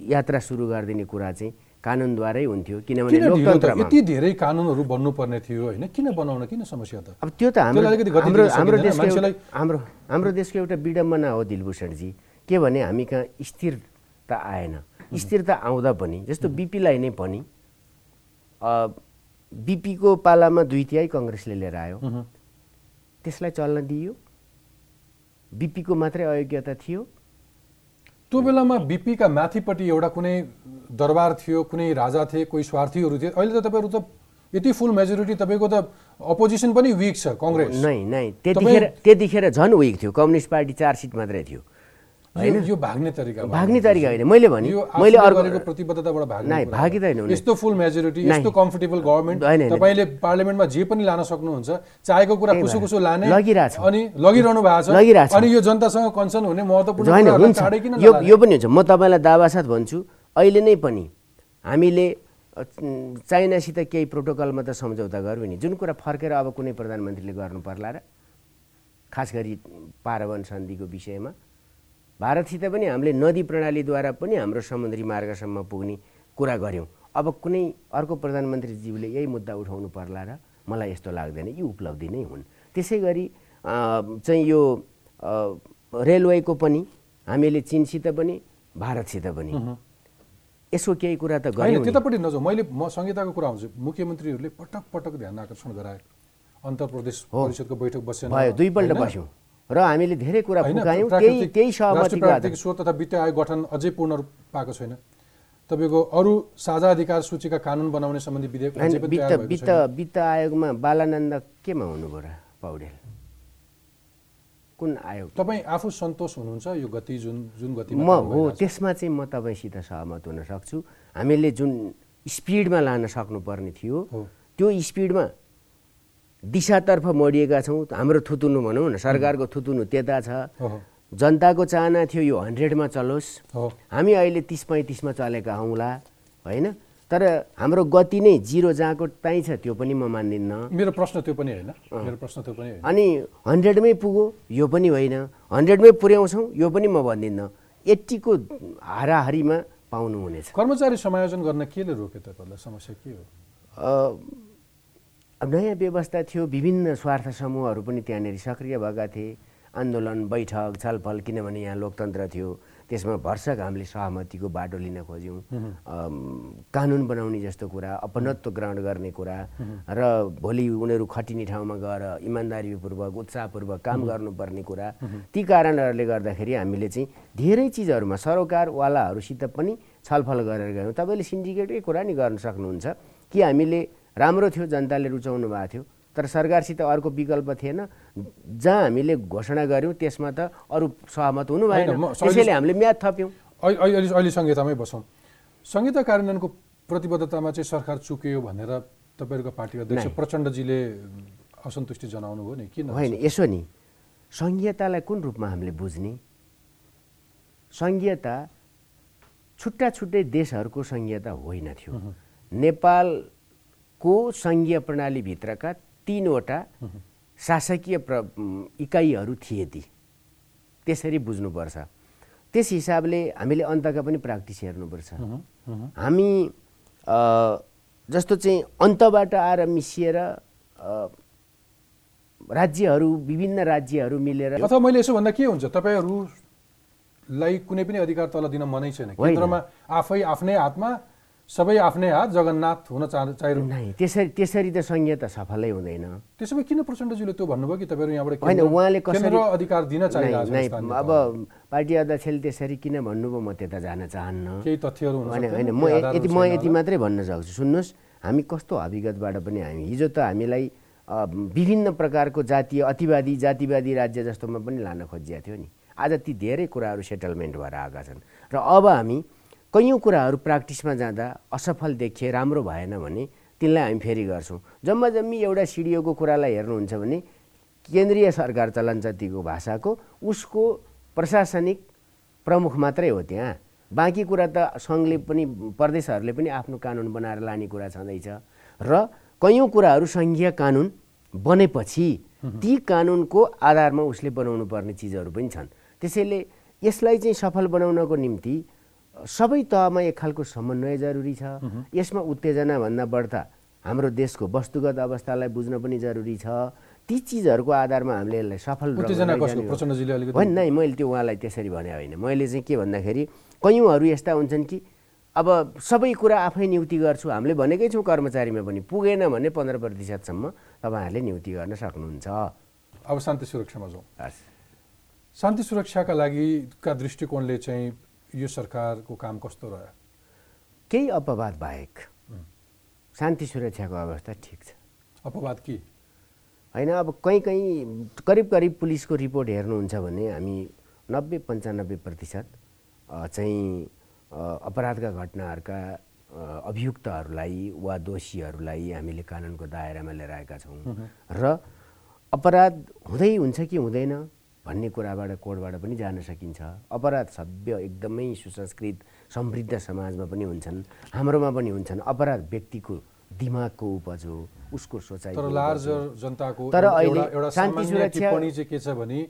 यात्रा सुरु गरिदिने कुरा चाहिँ कानुनद्वारै हुन्थ्यो किनभने लोकतन्त्रमा यति धेरै कानुनहरू बन्नुपर्ने थियो होइन किन बनाउन किन समस्या त? अब त्यो त हाम्रो हाम्रो हाम्रो देशको हाम्रो हाम्रो देशको एउटा विडम्बना हो दिलभूषणजी। के भने हामी कहाँ स्थिरता आएन। स्थिरता आउँदा पनि जस्तो बिपीलाई नै पनि बिपीको पालामा दुई तिहाई कङ्ग्रेसले लिएर आयो। त्यसलाई चल्न दिइयो। बिपीको मात्रै अयोग्यता थियो? त्यो बेलामा बिपीका माथिपट्टि एउटा कुनै दरबार थियो कुनै राजा थिए कोही स्वार्थीहरू थिए। अहिले त तपाईँहरू त यति फुल मेजोरिटी तपाईँको त अपोजिसन पनि विक छ कङ्ग्रेस नै नै। त्यतिखेर त्यतिखेर झन् विक थियो। कम्युनिस्ट पार्टी चार सिट मात्रै थियो। होइन? यो भाग्ने तरिका भाग्ने तरिका होइन। मैले भने मैले अर्को प्रतिबद्धताबाट भाग्ने भागिँदा होइन यस्तो फुल मेजोरिटी यस्तो कम्फर्टेबल गभर्मेन्ट तपाईँले पार्लियामेन्टमा जे पनि लान सक्नुहुन्छ चाहेको कुरा कुसो कुसो लाने लगिरहेछ। अनि लगिरहनु भएको छ। अनि यो जनतासँग कन्सर्न हुने महत्त्वपूर्ण यो यो पनि हुन्छ। म तपाईँलाई दावासाथ भन्छु अहिले नै पनि हामीले चाइनासित केही प्रोटोकलमा त सम्झौता गऱ्यौँ नि। जुन कुरा फर्केर अब कुनै प्रधानमन्त्रीले गर्नु पर्ला र खास गरी पारवन सन्धिको विषयमा भारतसित पनि हामीले नदी प्रणालीद्वारा पनि हाम्रो समुद्री मार्गसम्म पुग्ने कुरा गऱ्यौँ। अब कुनै अर्को प्रधानमन्त्रीज्यूले यही मुद्दा उठाउनु पर्ला र मलाई यस्तो लाग्दैन यी उपलब्धि नै हुन्। त्यसै गरी चाहिँ यो रेलवेको पनि हामीले चिनसित पनि भारतसित पनि। यसो केही कुरा त होइन त्यतापट्टि नजाउँ मैले म संहिताको कुरा आउँछु मुख्यमन्त्रीहरूले पटक पटक ध्यान आकर्षण गराए। अन्तर प्रदेश परिषदको बैठक बसेन भयो दुईपल्ट बस्यौँ। र हामीले धेरै कुरा फुकायौँ केही केही सहमति स्रोत तथा वित्त आयोग गठन अझै पूर्ण रूप पाएको छैन। तपाईँको अरू साझा अधिकार सूचीका कानुन बनाउने सम्बन्धी विधेयक वित्त वित्त वित्त आयोगमा बालानन्द केमा हुनुभयो र पौडेल? कुन आयोग? तपाईँ आफू सन्तोष हुनुहुन्छ यो गति जुन जुन गति म हो त्यसमा चाहिँ म तपाईँसित सहमत हुन सक्छु। हामीले जुन स्पिडमा लान सक्नुपर्ने थियो त्यो स्पिडमा दिशातर्फ मोडिएका छौँ। हाम्रो थुतुनु भनौँ न सरकारको थुतुनु त्यता छ। जनताको चाहना थियो यो हन्ड्रेडमा चलोस्। हामी अहिले तिस पैँतिसमा चलेका हौँला होइन? तर हाम्रो गति नै जिरो जहाँको ताई छ त्यो पनि म मान्दिनँ। मेरो प्रश्न त्यो पनि होइन। मेरो प्रश्न त्यो पनि अनि हन्ड्रेडमै पुगो यो पनि होइन। हन्ड्रेडमै पुर्याउँछौँ यो पनि म भन्दिनँ। एट्टीको हाराहारीमा पाउनु हुनेछ कर्मचारी समायोजन गर्न केले रोक्यो तपाईँहरूलाई समस्या के हो? नयाँ व्यवस्था थियो विभिन्न स्वार्थ समूहहरू पनि त्यहाँनिर सक्रिय भएका थिए। आन्दोलन बैठक छलफल किनभने यहाँ लोकतन्त्र थियो। त्यसमा भर्सक हामीले सहमतिको बाटो लिन खोज्यौँ। कानुन बनाउने जस्तो कुरा अपनत्व ग्रहण गर्ने कुरा र भोलि उनीहरू खटिने ठाउँमा गएर इमान्दारीपूर्वक उत्साहपूर्वक काम गर्नुपर्ने कुरा। ती कारणहरूले गर्दाखेरि हामीले चाहिँ धेरै चिजहरूमा सरोकारवालाहरूसित पनि छलफल गरेर गयौँ। तपाईँले सिन्डिकेटकै कुरा नि गर्न सक्नुहुन्छ कि हामीले राम्रो थियो जनताले रुचाउनु भएको थियो। तर सरकारसित अर्को विकल्प थिएन। जहाँ हामीले घोषणा गऱ्यौँ त्यसमा त अरू सहमत हुनु भएन। त्यसैले हामीले म्याद थप्यौँ। अहिले अहिले संहितामै बसौँ। संहिता कार्यान्वयनको प्रतिबद्धतामा चाहिँ सरकार चुक्यो भनेर तपाईँहरूको पार्टी अध्यक्ष प्रचण्डजीले असन्तुष्टि जनाउनु भयो नि? किन होइन यसो नि। सङ्घीयतालाई कुन रूपमा हामीले बुझ्ने? सङ्घीयता छुट्टा छुट्टै देशहरूको सङ्घीयता होइन थियो। नेपालको सङ्घीय प्रणालीभित्रका तिनवटा शासकीय प्र इकाइहरू थिए ती। त्यसरी बुझ्नुपर्छ। त्यस हिसाबले हामीले अन्तका पनि प्र्याक्टिस हेर्नुपर्छ। हामी जस्तो चाहिँ अन्तबाट आएर मिसिएर राज्यहरू विभिन्न राज्यहरू मिलेर अथवा मैले यसो भन्दा के हुन्छ? तपाईँहरूलाई कुनै पनि अधिकार तल दिन मनै छैन। केन्द्रमा आफै आफ्नै हातमा सबै आफ्नै हात जगन्नाथ हुन चाहिरहनु। नै त्यसरी त्यसरी त संहिता सफलै हुँदैन। त्यसो भए किन प्रचण्डजीले त्यो भन्नुभयो कि तपाईँहरू यहाँबाट होइन उहाँले कसरी अधिकार दिन चाहिरहेको अब पार्टी अध्यक्षले त्यसरी किन भन्नुभयो म त्यता जान चाहन्न? केही तथ्यहरू होइन म यति म यति मात्रै भन्न सक्छु सुन्नुहोस् हामी कस्तो अभिगतबाट पनि हामी हिजो त हामीलाई विभिन्न प्रकारको जातीय अतिवादी जातिवादी राज्य जस्तोमा पनि लान खोजिएको थियो नि। आज ती धेरै कुराहरू सेटलमेन्ट भएर आएका छन्। र अब हामी कैयौँ कुराहरू प्र्याक्टिसमा जाँदा असफल देखिए राम्रो भएन भने तिनलाई हामी फेरि गर्छौँ। जम्मा जम्मी एउटा सिडिओको कुरालाई हेर्नुहुन्छ भने केन्द्रीय सरकार चलन जतिको भाषाको उसको प्रशासनिक प्रमुख मात्रै हो त्यहाँ। बाँकी कुरा त सङ्घले पनि प्रदेशहरूले पनि आफ्नो कानुन बनाएर लाने कुरा छँदैछ। र कैयौँ कुराहरू सङ्घीय कानुन बनेपछि ती कानुनको आधारमा उसले बनाउनु पर्ने चिजहरू पनि छन्। त्यसैले यसलाई चाहिँ सफल बनाउनको निम्ति सबै तहमा एक खालको समन्वय जरुरी छ। यसमा उत्तेजनाभन्दा बढ्ता हाम्रो देशको वस्तुगत अवस्थालाई बुझ्न पनि जरुरी छ। ती चिजहरूको आधारमा हामीले यसलाई सफल होइन नै मैले त्यो उहाँलाई त्यसरी भने होइन। मैले चाहिँ के भन्दाखेरि कैयौँहरू यस्ता हुन्छन् कि अब सबै कुरा आफै नियुक्ति गर्छु। हामीले भनेकै छौँ कर्मचारीमा पनि। पुगेन भने पन्ध्र प्रतिशतसम्म तपाईँहरूले नियुक्ति गर्न सक्नुहुन्छ। अब शान्ति सुरक्षामा जाउँ। शान्ति सुरक्षाका लागि का दृष्टिकोणले चाहिँ यो सरकारको काम कस्तो रह्यो? केही अपवाद बाहेक शान्ति सुरक्षाको अवस्था ठिक छ। अपवाद के? होइन अब कहीँ कहीँ करिब करिब पुलिसको रिपोर्ट हेर्नुहुन्छ भने हामी नब्बे पन्चानब्बे प्रतिशत चाहिँ अपराधका घटनाहरूका अभियुक्तहरूलाई वा दोषीहरूलाई हामीले कानुनको दायरामा लिएर आएका छौँ। र अपराध हुँदै हुन्छ कि हुँदैन भन्ने कुराबाट कोडबाट पनि जान सकिन्छ। अपराध सभ्य एकदमै सुसंस्कृत समृद्ध समाजमा पनि हुन्छन्। हाम्रोमा पनि हुन्छन्। अपराध व्यक्तिको दिमागको उपज हो उसको सोचाइ तर लार्जर जनताको तर एउटा- अहिले शान्ति सुरक्षा- टिप्पणी चाहिँ के छ भने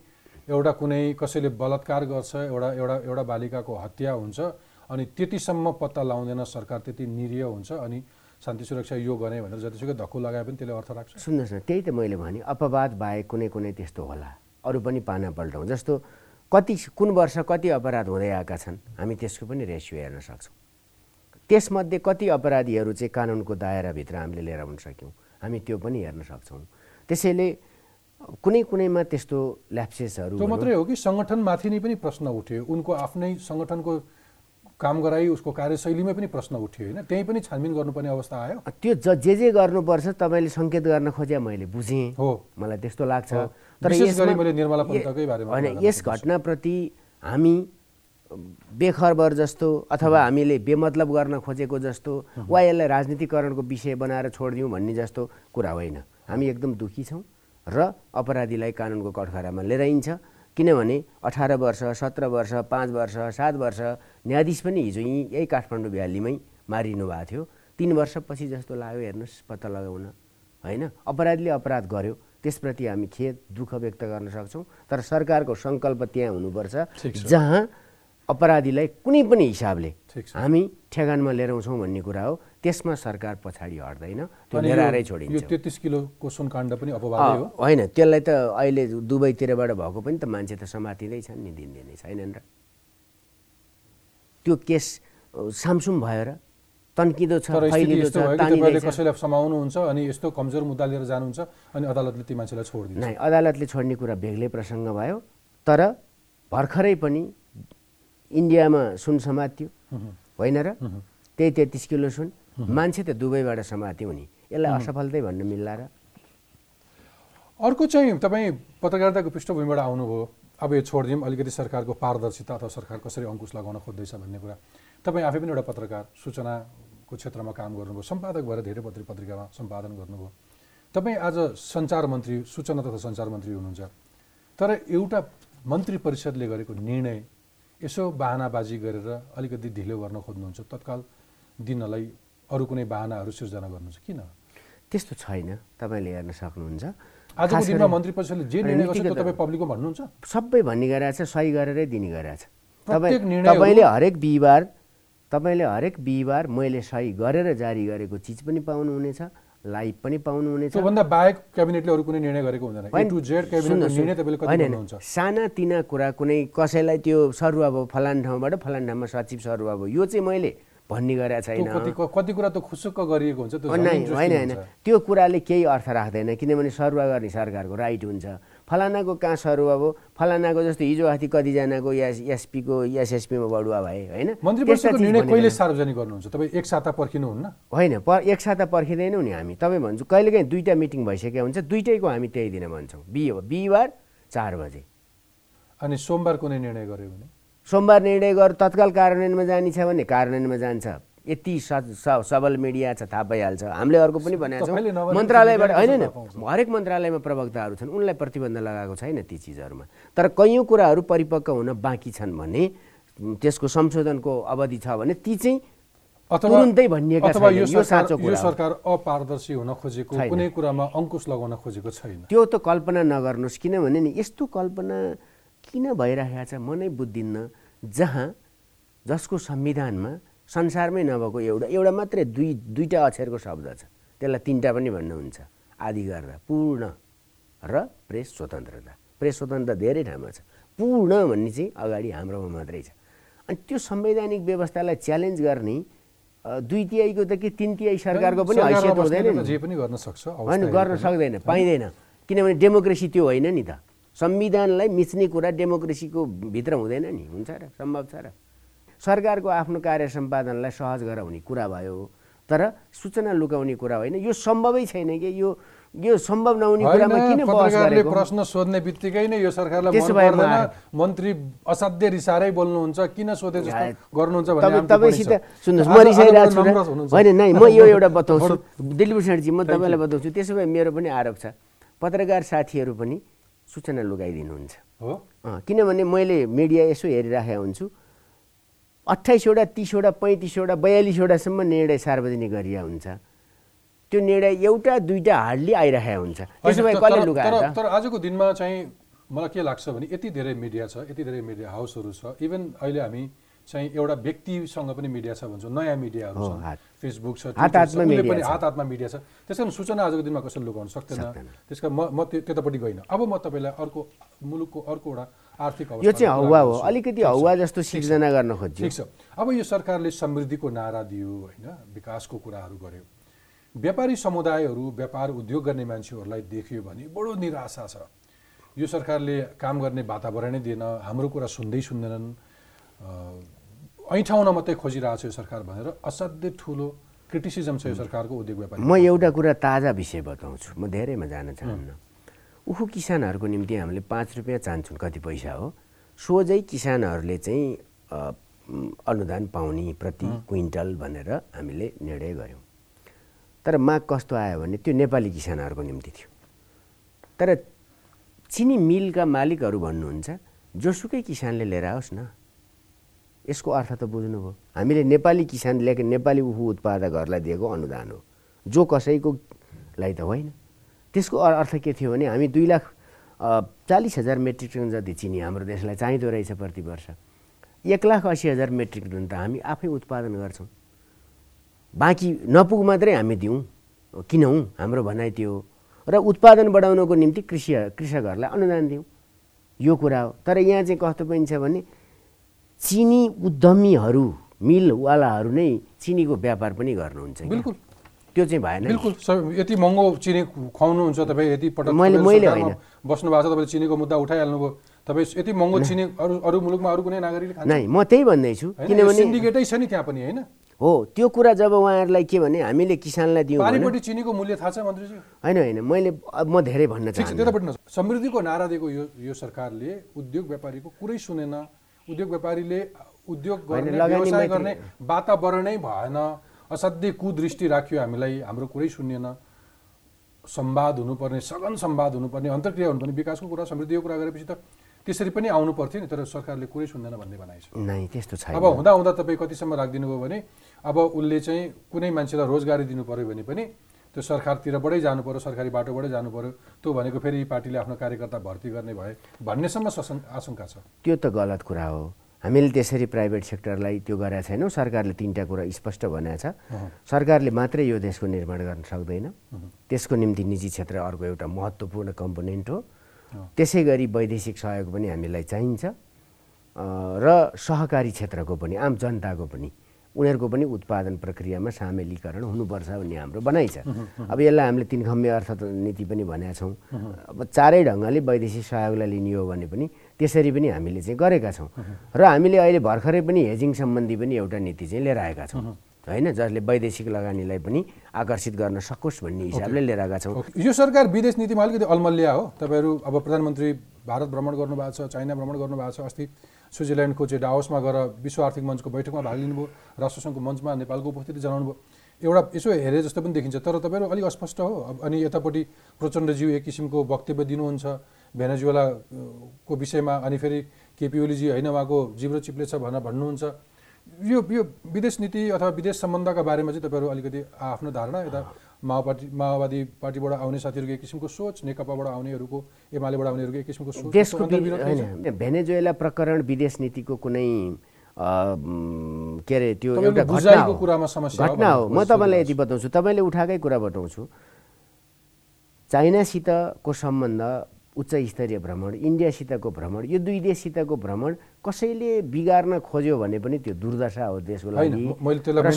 एउटा कुनै कसैले बलात्कार गर्छ एउटा एउटा एउटा बालिकाको हत्या हुन्छ अनि त्यतिसम्म पत्ता लाउँदैन सरकार त्यति निरीह हुन्छ अनि शान्ति सुरक्षा यो गर्ने भनेर जतिसुकै धक्कु लगाए पनि त्यसले अर्थ राख्छ। सुन्नुहोस् न त्यही त मैले भने अपवाद बाहेक कुनै कुनै त्यस्तो होला। अरू पनि पाना पल्टाउँ जस्तो कति कुन वर्ष कति अपराध हुँदै आएका छन् हामी त्यसको पनि रेसियो हेर्न सक्छौँ। त्यसमध्ये कति अपराधीहरू चाहिँ कानुनको दायराभित्र हामीले लिएर आउन सक्यौँ हामी त्यो पनि हेर्न सक्छौँ। त्यसैले कुनै कुनैमा त्यस्तो ल्याप्सेसहरू त्यो मात्रै हो कि सङ्गठनमाथि नै पनि प्रश्न उठ्यो। उनको आफ्नै सङ्गठनको काम गराई उसको कार्यशैलीमै पनि प्रश्न उठ्यो होइन? त्यहीँ पनि छानबिन गर्नुपर्ने अवस्था आयो? त्यो ज जे जे गर्नुपर्छ तपाईँले सङ्केत गर्न खोजे मैले बुझेँ। हो। मलाई त्यस्तो लाग्छ। तर मैले निर्मला पन्तकै बारेमा होइन यस घटनाप्रति हामी बेखबर जस्तो अथवा हामीले बेमतलब गर्न खोजेको जस्तो वा यसलाई राजनीतिकरणको विषय बनाएर छोडिदिउँ भन्ने जस्तो कुरा होइन। हामी एकदम दुःखी छौँ र अपराधीलाई कानुनको कठघरामा लिएर आइन्छ किनभने अठार वर्ष सत्र वर्ष पाँच वर्ष सात वर्ष न्यायाधीश पनि हिजो यहीँ यही काठमाडौँ भ्यालीमै मारिनु भएको थियो। तिन वर्षपछि जस्तो लाग्यो हेर्नुहोस् पत्ता लगाउन होइन? अपराधीले अपराध गर्यो। त्यसप्रति हामी खेद दुःख व्यक्त गर्न सक्छौँ तर सरकारको सङ्कल्प त्यहाँ हुनुपर्छ। जहाँ अपराधीलाई कुनै पनि हिसाबले। हामी ठेगानमा लिएर आउँछौँ भन्ने कुरा हो। त्यसमा सरकार पछाडि हट्दैन। त्यो यो छोडिन्छ। तेत्तिस किलोको सुनकाण्ड पनि अपवादै हो। होइन। त्यसलाई त अहिले दुबईतिरबाट भएको पनि त मान्छे त समातिँदै छन् नि दिनदिनै। छैनन् र? त्यो केस सामसुम भयो र। तन्किँदो छ छ कसैलाई समाउनुहुन्छ अनि यस्तो कमजोर मुद्दा लिएर जानुहुन्छ अनि अदालतले ती मान्छेलाई छोडिदिन्छ? अदालतले छोड्ने कुरा बेग्लै प्रसङ्ग भयो। तर भर्खरै पनि इन्डियामा सुन समात्यो। होइन र? त्यही तेत्तिस किलो सुन। मान्छे त दुबईबाट समात्यो नि यसलाई असफलतै भन्न मिल्ला र। अर्को चाहिँ तपाईँ पत्रकारिताको पृष्ठभूमिबाट आउनुभयो। अब यो छोडिदिउँ। अलिकति सरकारको पारदर्शिता अथवा सरकार कसरी अङ्कुश लगाउन खोज्दैछ भन्ने कुरा। तपाईँ आफै पनि एउटा पत्रकार सूचनाको क्षेत्रमा काम गर्नुभयो। सम्पादक भएर धेरै पत्र पत्रिकामा सम्पादन गर्नुभयो। तपाईँ आज सञ्चार मन्त्री सूचना तथा सञ्चार मन्त्री हुनुहुन्छ। तर एउटा मन्त्री परिषदले गरेको निर्णय यसो बाहनाबाजी गरेर अलिकति ढिलो गर्न खोज्नुहुन्छ तत्काल दिनलाई अरू कुनै बाहनाहरू सिर्जना गर्नुहुन्छ किन? त्यस्तो छैन तपाईँले हेर्न सक्नुहुन्छ। आजको दिनमा गरी- मन्त्री परिषदले जे निर्णय गर्छ तपाईँ पब्लिकमा भन्नुहुन्छ? सबै भन्ने गरेछ सही गरेरै दिने निर्णयहरू- तपाईँले हरेक बिहिबार तपाईँले हरेक बिहिबार मैले सही गरेर जारी गरेको चिज पनि पाउनुहुनेछ। लाइभ पनि पाउनुहुनेछ। बाहेक क्याबिनेटले अरू कुनै निर्णय गरेको हुँदैन। सानातिना कुरा कुनै कसैलाई त्यो भयो फलान ठाउँबाट फलान ठाउँमा सचिव सरुवा भयो यो चाहिँ मैले भन्ने गरेको छैन। कति कुरा त खुसुक्क गरिएको हुन्छ होइन होइन। त्यो कुराले केही अर्थ राख्दैन किनभने सरुवा गर्ने सरकारको राइट हुन्छ। फलानाको कहाँ सरुवा भयो फलानाको जस्तो हिजो अस्ति कतिजनाको एस एसपीको एसएसपीमा बढुवा भए होइन? मन्त्री परिषदको निर्णय कहिले सार्वजनिक गर्नुहुन्छ? तपाईँ एक साता पर्खिनुहुन्न होइन एक साता पर्खिँदैनौँ नि हामी। तपाईँ भन्छु कहिलेकाहीँ दुईवटा मिटिङ भइसकेको हुन्छ दुइटैको हामी त्यही दिन भन्छौँ। बिहि बिहिबार चार बजे। अनि सोमबार कुनै निर्णय गर्यो भने? सोमबार निर्णय गर तत्काल कार्यान्वयनमा जाने छ भने कार्यान्वयनमा जान्छ। यति सबल मिडिया छ थाहा पाइहाल्छ हामीले अर्को पनि भनेको छौँ मन्त्रालयबाट होइन? होइन हरेक मन्त्रालयमा प्रवक्ताहरू छन् उनलाई प्रतिबन्ध लगाएको छैन ती चिजहरूमा तर कैयौँ कुराहरू परिपक्व हुन बाँकी छन् भने त्यसको संशोधनको अवधि छ भने ती चाहिँ तुरुन्तै भनिएका। यो साँचो कुरा। सरकार अपारदर्शी हुन खोजेको। कुनै कुरामा अङ्कुश लगाउन खोजेको छैन त्यो त कल्पना नगर्नुहोस् किनभने नि यस्तो कल्पना किन भइरहेको छ म नै बुझ्दिनँ जहाँ जसको संविधानमा संसारमै नभएको एउटा एउटा मात्रै दुई दुईवटा अक्षरको शब्द छ। त्यसलाई तिनवटा पनि भन्नुहुन्छ। आधिकारिता पूर्ण र प्रेस स्वतन्त्रता। प्रेस स्वतन्त्रता धेरै ठाउँमा छ। पूर्ण भन्ने चाहिँ अगाडि हाम्रोमा मात्रै छ। अनि त्यो संवैधानिक व्यवस्थालाई च्यालेन्ज गर्ने दुई तिहाईको त कि तिन तिहाई सरकारको पनि हैसियत हुँदैन बस्नेले त नि। जे पनि गर्न सक्छ होइन गर्न। सक्दैन पाइँदैन। किनभने डेमोक्रेसी त्यो होइन नि त। संविधानलाई मिच्ने कुरा डेमोक्रेसीको भित्र हुँदैन नि। हुन्छ र सम्भव छ र। सरकारको आफ्नो कार्य सम्पादनलाई सहज गराउने कुरा भयो तर सूचना लुकाउने कुरा होइन। यो सम्भवै छैन कि? यो यो सम्भव नहुने कुरामा किन पत्रकारले प्रश्न सोध्ने बित्तिकै नै यो सरकारलाई मन्त्री असाध्य रिसारै बोल्नुहुन्छ किन सोधे जस्तो गर्नुहुन्छ तपाईँसित। सुन्नुहोस् म रिसाइरहेको छु। होइन नै म यो एउटा बताउँछु। दिलभूषणजी म तपाईँलाई बताउँछु। त्यसो भए मेरो पनि आरोप छ। पत्रकार साथीहरू पनि सूचना लुकाइदिनुहुन्छ हो? किनभने मैले मिडिया यसो हेरिराखेको हुन्छु। अट्ठाइसवटा तिसवटा पैँतिसवटा बयालिसवटासम्म निर्णय सार्वजनिक गरिया हुन्छ। त्यो निर्णय एउटा दुईवटा हार्डली आइरहेको हुन्छ। त्यसो भए कसले तर- लुकायो तर आजको दिनमा चाहिँ मलाई के लाग्छ भने यति धेरै मिडिया छ यति धेरै मिडिया हाउसहरू छ इभन अहिले हामी चाहिँ एउटा व्यक्तिसँग पनि मिडिया छ भन्छौँ नयाँ मिडियाहरू छ फेसबुक छ पनि। हात हातमा मिडिया छ। त्यस कारण सूचना आजको दिनमा कसैले लुकाउन सक्दैन। त्यस कारण म म त्यो त्यतापट्टि गइनँ। अब म तपाईँलाई अर्को मुलुकको अर्को एउटा आर्थिक यो चाहिँ हौवा हो। अलिकति। हौवा जस्तो सिर्जना गर्न खोज्यो। ठिक छ। अब यो सरकारले समृद्धिको नारा दियो होइन? विकासको कुराहरू गर्यो। व्यापारी समुदायहरू व्यापार उद्योग गर्ने मान्छेहरूलाई देखियो भने बडो निराशा छ। यो सरकारले काम गर्ने वातावरणै दिएन हाम्रो कुरा सुन्दै सुन्दैनन्। ऐठाउन मात्रै खोजिरहेको छ यो सरकार भनेर असाध्यै ठुलो क्रिटिसिजम छ यो सरकारको उद्योग व्यापारी म एउटा कुरा ताजा विषय बताउँछु। म धेरैमा जान चाहन्न। उखु किसानहरूको निम्ति हामीले पाँच रुपियाँ चाहन्छौँ कति पैसा हो? सोझै किसानहरूले चाहिँ अनुदान पाउने प्रति क्विन्टल भनेर हामीले निर्णय गऱ्यौँ। तर माग कस्तो आयो भने त्यो नेपाली किसानहरूको निम्ति थियो। तर चिनी मिलका मालिकहरू भन्नुहुन्छ जोसुकै किसानले लिएर आओस् न। यसको अर्थ त बुझ्नुभयो। हामीले नेपाली किसानले नेपाली उखु उत्पादकहरूलाई दिएको अनुदान हो। जो कसैको लागि त होइन। त्यसको अर्थ के थियो भने हामी दुई लाख चालिस हजार मेट्रिक टन जति चिनी हाम्रो देशलाई चाहिँदो रहेछ प्रति वर्ष। एक लाख असी हजार मेट्रिक टन त हामी आफै उत्पादन गर्छौँ। बाँकी नपुग मात्रै हामी दिउँ किनौँ हाम्रो भनाइ त्यो र उत्पादन बढाउनको निम्ति कृषि कृषकहरूलाई अनुदान दिउँ। यो कुरा हो। तर यहाँ चाहिँ कस्तो पनि छ भने चिनी उद्यमीहरू मिलवालाहरू नै चिनीको व्यापार पनि गर्नुहुन्छ। बिल्कुल। त्यो चाहिँ भएन। बिल्कुल यति महँगो चिनी खुवाउनुहुन्छ तपाईँ यति पटक मैले- मैले होइन। बस्नु भएको छ तपाईँले चिनीको मुद्दा उठाइहाल्नुभयो। तपाईँ यति महँगो चिनी अरू अरू मुलुकमा अरू कुनै नागरिकले नै म त्यही भन्दैछु किनभने सिन्डिकेटै छ नि त्यहाँ पनि होइन? हो त्यो कुरा जब उहाँहरूलाई के भने हामीले किसानलाई दियौँ पारिपट्टि चिनीको मूल्य थाहा छ मन्त्रीजी? होइन होइन मैले म धेरै भन्न चाहन्छु त्यतापट्टि। समृद्धिको नारा दिएको यो यो सरकारले उद्योग व्यापारीको कुरै सुनेन। उद्योग व्यापारीले उद्योग गर्ने व्यवसाय गर्ने वातावरणै भएन। असाध्यै कुदृष्टि राख्यो हामीलाई हाम्रो कुरै सुनिएन संवाद हुनुपर्ने सघन संवाद हुनुपर्ने अन्तर्क्रिया हुनुपर्ने विकासको कुरा समृद्धिको कुरा गरेपछि त त्यसरी पनि आउनु पर्थ्यो नि तर सरकारले कुरै सुन्दैन भन्ने भनाइ छ नै त्यस्तो छैन। अब हुँदा हुँदा तपाईँ कतिसम्म राखिदिनु भयो भने अब उसले चाहिँ कुनै मान्छेलाई रोजगारी दिनु पऱ्यो भने पनि त्यो सरकारतिरबाटै जानु पऱ्यो सरकारी बाटोबाटै जानु पऱ्यो त्यो भनेको फेरि पार्टीले आफ्नो कार्यकर्ता भर्ती गर्ने भए भन्नेसम्म आशंका छ। त्यो त गलत कुरा हो। हामीले त्यसरी प्राइभेट सेक्टरलाई त्यो गरेका छैनौँ। सरकारले तिनवटा कुरा स्पष्ट भनेको छ। सरकारले मात्रै यो देशको निर्माण गर्न सक्दैन। त्यसको निम्ति निजी क्षेत्र अर्को एउटा महत्त्वपूर्ण कम्पोनेन्ट हो। त्यसै गरी वैदेशिक सहयोग पनि हामीलाई चाहिन्छ। र सहकारी क्षेत्रको पनि आम जनताको पनि। उनीहरूको पनि उत्पादन प्रक्रियामा सामेलीकरण हुनुपर्छ भन्ने हाम्रो भनाइ छ। अब यसलाई हामीले तिन खम्बे अर्थनीति पनि भनेका छौँ। अब चारै ढङ्गले वैदेशिक सहयोगलाई लिने हो भने पनि त्यसरी पनि हामीले चाहिँ गरेका छौँ। र हामीले अहिले भर्खरै पनि हेजिङ सम्बन्धी पनि एउटा नीति चाहिँ लिएर आएका छौँ। होइन जसले वैदेशिक लगानीलाई पनि आकर्षित गर्न सकोस् भन्ने हिसाबले लिएर आएका छौँ। यो सरकार विदेश नीतिमा अलिकति अलमल्लिया हो। तपाईँहरू अब प्रधानमन्त्री भारत भ्रमण गर्नुभएको छ चाइना भ्रमण गर्नुभएको छ अस्ति स्विजरल्यान्डको चाहिँ डाओसमा गएर विश्व आर्थिक मञ्चको बैठकमा भाग लिनुभयो राष्ट्रसङ्घको मञ्चमा नेपालको उपस्थिति जनाउनु भयो एउटा यसो हेरे जस्तो पनि देखिन्छ तर तपाईँहरू अलिक अस्पष्ट हो। अनि यतापट्टि प्रचण्डज्यू एक किसिमको वक्तव्य दिनुहुन्छ भेनेजुएलाको विषयमा अनि फेरि केपी ओलीजी होइन उहाँको जिब्रो चिप्ले छ भनेर भन्नुहुन्छ। यो यो विदेश नीति अथवा विदेश सम्बन्धका बारेमा चाहिँ तपाईँहरू अलिकति आफ्नो धारणा यता माओवादी माओवादी पार्टीबाट आउने साथीहरूको एक किसिमको सोच नेकपाबाट आउनेहरूको एमालेबाट आउनेहरूको एक किसिमको सोच देशको? होइन भेनेजुएला प्रकरण विदेश नीतिको कुनै के अरे त्यो एउटा घटना बुझाइको हो। कुरामा समस्या घटना हो। म तपाईँलाई यति बताउँछु। तपाईँले उठाएकै कुरा बताउँछु। चाइनासितको सम्बन्ध उच्च स्तरीय भ्रमण इन्डियासितको भ्रमण यो दुई देशसितको भ्रमण कसैले बिगार्न खोज्यो भने पनि त्यो दुर्दशा हो देशको लागि।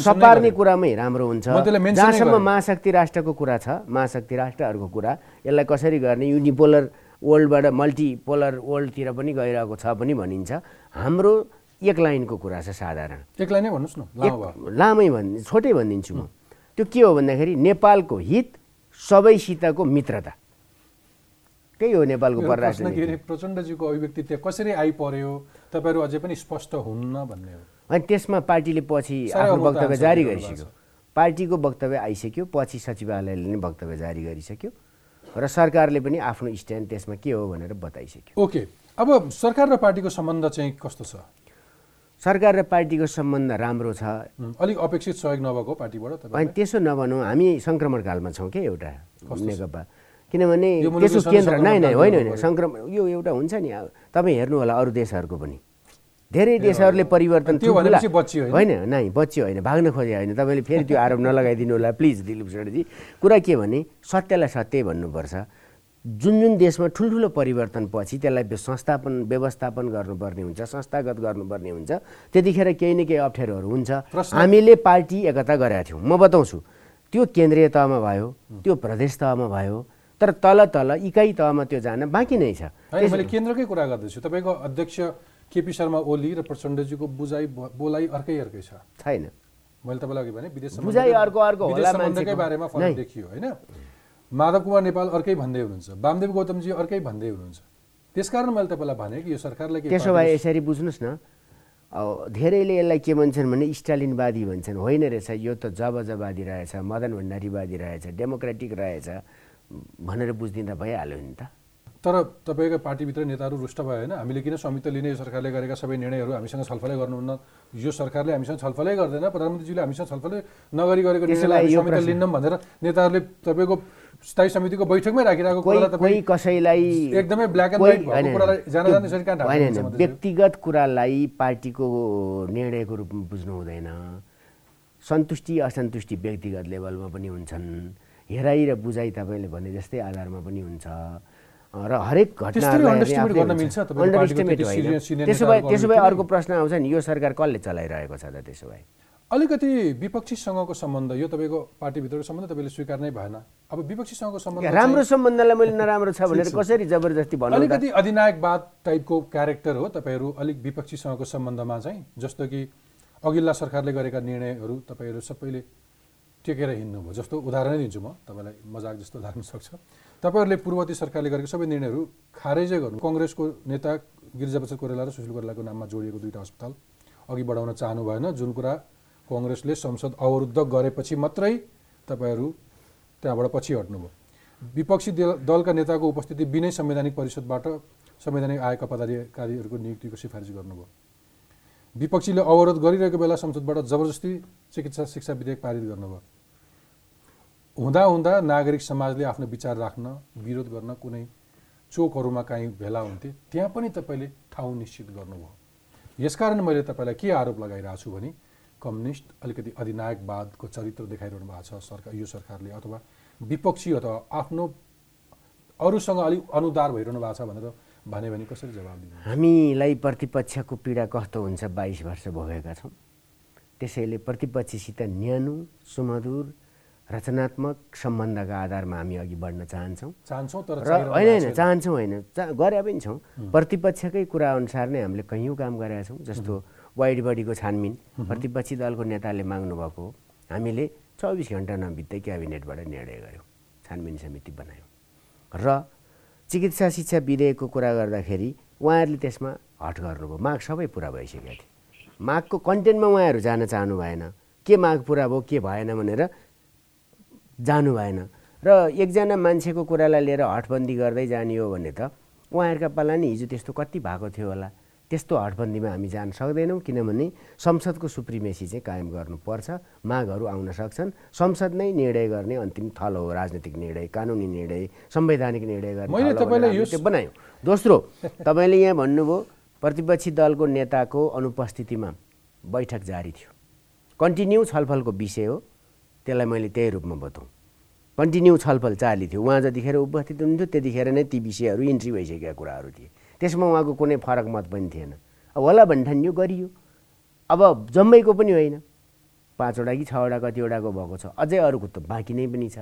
सपार्ने। कुरामै राम्रो हुन्छ। जहाँसम्म। महाशक्ति राष्ट्रको कुरा छ महाशक्ति राष्ट्रहरूको कुरा यसलाई कसरी गर्ने युनिपोलर वर्ल्डबाट मल्टिपोलर वर्ल्डतिर पनि गइरहेको छ पनि भनिन्छ। हाम्रो एक लाइनको कुरा छ साधारण। एकलाई नै भन्नुहोस् न एक- लामै भन् छोटै भनिदिन्छु म। त्यो के हो भन्दाखेरि नेपालको हित सबैसितको मित्रता। त्यही हो नेपालको परराष्ट्र प्रचण्डजीको अभिव्यक्ति त्यहाँ कसरी आइपर्यो तपाईँहरू अझै पनि स्पष्ट हुन्न भन्ने हो। अनि त्यसमा पार्टीले पछि आफ्नो वक्तव्य जारी गरिसक्यो। पार्टीको वक्तव्य आइसक्यो पछि सचिवालयले नै वक्तव्य जारी गरिसक्यो र सरकारले पनि आफ्नो स्ट्यान्ड त्यसमा के हो भनेर बताइसक्यो। ओके अब सरकार र पार्टीको सम्बन्ध चाहिँ कस्तो छ? सरकार र पार्टीको सम्बन्ध राम्रो छ। अलिक अपेक्षित सहयोग नभएको पार्टीबाट अनि त्यसो नभनौँ हामी सङ्क्रमणकालमा छौँ क्या एउटा नेकपा। किनभने त्यसको केन्द्र नै नै होइन होइन। सङ्क्रमण यो एउटा हुन्छ नि अब। तपाईँ हेर्नु होला अरू देशहरूको पनि। धेरै देशहरूले परिवर्तन होइन? नै बच्ची होइन भाग्न खोजे होइन। तपाईँले फेरि त्यो आरोप नलगाइदिनु होला प्लिज दिलीप शेरजी कुरा के भने सत्यलाई सत्य भन्नुपर्छ। जुन जुन देशमा ठुल्ठुलो परिवर्तनपछि त्यसलाई व्य- संस्थापन व्यवस्थापन गर्नुपर्ने हुन्छ संस्थागत गर्नुपर्ने हुन्छ त्यतिखेर केही न केही अप्ठ्यारोहरू हुन्छ। हामीले पार्टी एकता गरेका थियौँ। म बताउँछु त्यो केन्द्रीय तहमा भयो त्यो प्रदेश तहमा भयो तर तल तल इकाइ तहमा त्यो जान बाँकी नै छ। मैले केन्द्रकै कुरा गर्दैछु। तपाईँको अध्यक्ष केपी शर्मा ओली र प्रचण्डजीको बुझाइ बोलाइ अर्कै अर्कै छ। छैन। मैले तपाईँलाई अघि भने विदेश बुझाइ अर्को अर्को होला मान्छेको। बारेमा। फरक देखियो होइन? माधव कुमार नेपाल अर्कै भन्दै हुनुहुन्छ। वामदेव गौतमजी अर्कै भन्दै हुनुहुन्छ। त्यसकारण मैले तपाईँलाई भने कि यो सरकारलाई त्यसो भए यसरी बुझ्नुहोस् न। धेरैले यसलाई के भन्छन् भने स्टालिनवादी भन्छन्। होइन रहेछ यो त जबजवादी रहेछ मदन भण्डारीवादी रहेछ डेमोक्रेटिक रहेछ। भनेर बुझिदिँदा भइहाल्यो नि त। तर तपाईँको पार्टीभित्र नेताहरू रुष्ट भयो होइन हामीले किन स्वामित्व लिने यो सरकारले गरेका सबै निर्णयहरू हामीसँग छलफलै गर्नुहुन्न? यो सरकारले हामीसँग छलफलै गर्दैन प्रधानमन्त्रीजीले हामीसँग छलफलै नगरी गरेको स्वामित्व प्रश्न- लिन्नौँ भनेर नेताहरूले तपाईँको स्थायी समितिको बैठकमै राखिरहेको कोही कसैलाई एकदमै white भएको होइन, कुरालाई जान जान यसरी कहाँ होइन? व्यक्तिगत कुरालाई पार्टीको निर्णयको रूपमा बुझ्नु हुँदैन। सन्तुष्टि असन्तुष्टि व्यक्तिगत लेभलमा पनि हुन्छन्। हेराइ र बुझाइ तपाईँले भने जस्तै आधारमा पनि हुन्छ। र हरेक त्यसो भए अर्को प्रश्न आउँछ नि यो सरकार कसले चलाइरहेको छ त त्यसो भए? अलिकति विपक्षीसँगको सम्बन्ध यो तपाईँको पार्टीभित्रको सम्बन्ध तपाईँले स्वीकार नै भएन। अब विपक्षीसँगको सम्बन्ध राम्रो सम्बन्धलाई मैले नराम्रो छ भनेर कसरी जबरजस्ती भन्नु? अलिकति अधिनायकवाद टाइपको क्यारेक्टर हो तपाईँहरू अलिक विपक्षीसँगको सम्बन्धमा चाहिँ जस्तो कि अघिल्ला सरकारले गरेका निर्णयहरू तपाईँहरू सबैले टेकेर हिँड्नुभयो जस्तो उदाहरणै दिन्छु म तपाईँलाई मजाक जस्तो लाग्न सक्छ। तपाईँहरूले पूर्ववर्ती सरकारले गरेको सबै निर्णयहरू खारेजै गर्नु। कङ्ग्रेसको नेता गिरिजाप्रसाद कोइराला र सुशील कोइरालाको नाममा जोडिएको दुईवटा अस्पताल अघि बढाउन चाहनु भएन। जुन कुरा कङ्ग्रेसले संसद अवरुद्ध गरेपछि मात्रै तपाईँहरू त्यहाँबाट पछि हट्नुभयो। विपक्षी दल- दलका नेताको उपस्थिति बिनै संवैधानिक परिषदबाट संवैधानिक आएका पदाधिकारीहरूको नियुक्तिको सिफारिस गर्नुभयो। विपक्षीले अवरोध गरिरहेको बेला संसदबाट जबरजस्ती चिकित्सा शिक्षा विधेयक पारित गर्नुभयो। हुँदा हुँदा नागरिक समाजले आफ्नो विचार राख्न विरोध गर्न कुनै चोकहरूमा काहीँ भेला हुन्थे त्यहाँ पनि तपाईँले ठाउँ निश्चित गर्नुभयो। यसकारण मैले तपाईँलाई के आरोप लगाइरहेको छु भने कम्युनिस्ट अलिकति अधिनायकवादको चरित्र देखाइरहनु भएको छ सरकार यो सरकारले अथवा विपक्षी अथवा आफ्नो अरूसँग अलिक अनुदार भइरहनु भएको छ भनेर भने भने कसरी जवाब दिनु? हामीलाई प्रतिपक्षको पीडा कस्तो हुन्छ बाइस वर्ष भोगेका छौँ। त्यसैले प्रतिपक्षसित न्यानो सुमधुर रचनात्मक सम्बन्धका आधारमा हामी अघि बढ्न चाहन्छौँ। चाहन्छौँ तर होइन होइन। चाहन्छौँ होइन गरे पनि छौँ। प्रतिपक्षकै कुरा अनुसार नै हामीले कैयौँ काम गरेका छौँ जस्तो वाइड बडीको छानबिन। प्रतिपक्षी दलको नेताले माग्नु भएको हो। हामीले चौबिस घन्टा नबित्दै क्याबिनेटबाट निर्णय गऱ्यौँ छानबिन समिति बनायौँ। र चिकित्सा शिक्षा विधेयकको कुरा गर्दाखेरि उहाँहरूले त्यसमा हट गर्नुभयो। माग सबै पुरा भइसकेका थिए मागको कन्टेन्टमा उहाँहरू जान चाहनु भएन। के माग पुरा भयो के भएन भनेर जानु भएन। र एकजना मान्छेको कुरालाई लिएर हटबन्दी गर्दै जाने हो भने त उहाँहरूका पाला नि हिजो त्यस्तो कति भएको थियो होला। त्यस्तो हटबन्दीमा हामी जान सक्दैनौँ किनभने संसदको सुप्रिमेसी चाहिँ कायम गर्नुपर्छ मागहरू आउन सक्छन्। संसद नै निर्णय गर्ने अन्तिम थल हो राजनीतिक निर्णय कानुनी निर्णय संवैधानिक निर्णय गर्ने बनायौँ। दोस्रो तपाईँले यहाँ भन्नुभयो प्रतिपक्षी दलको नेताको अनुपस्थितिमा बैठक जारी थियो। कन्टिन्यू छलफलको विषय हो त्यसलाई मैले त्यही रूपमा बताउँ। कन्टिन्यू छलफल चाली थियो उहाँ जतिखेर उपस्थित हुनुहुन्थ्यो त्यतिखेर नै ती विषयहरू इन्ट्री भइसकेका कुराहरू थिए। त्यसमा उहाँको कुनै फरक मत पनि थिएन। अब होला भन्ठानियो गरियो। अब जम्मैको पनि होइन। पाँचवटा कि छवटा कतिवटाको भएको छ। अझै अरूको त बाँकी नै पनि छ।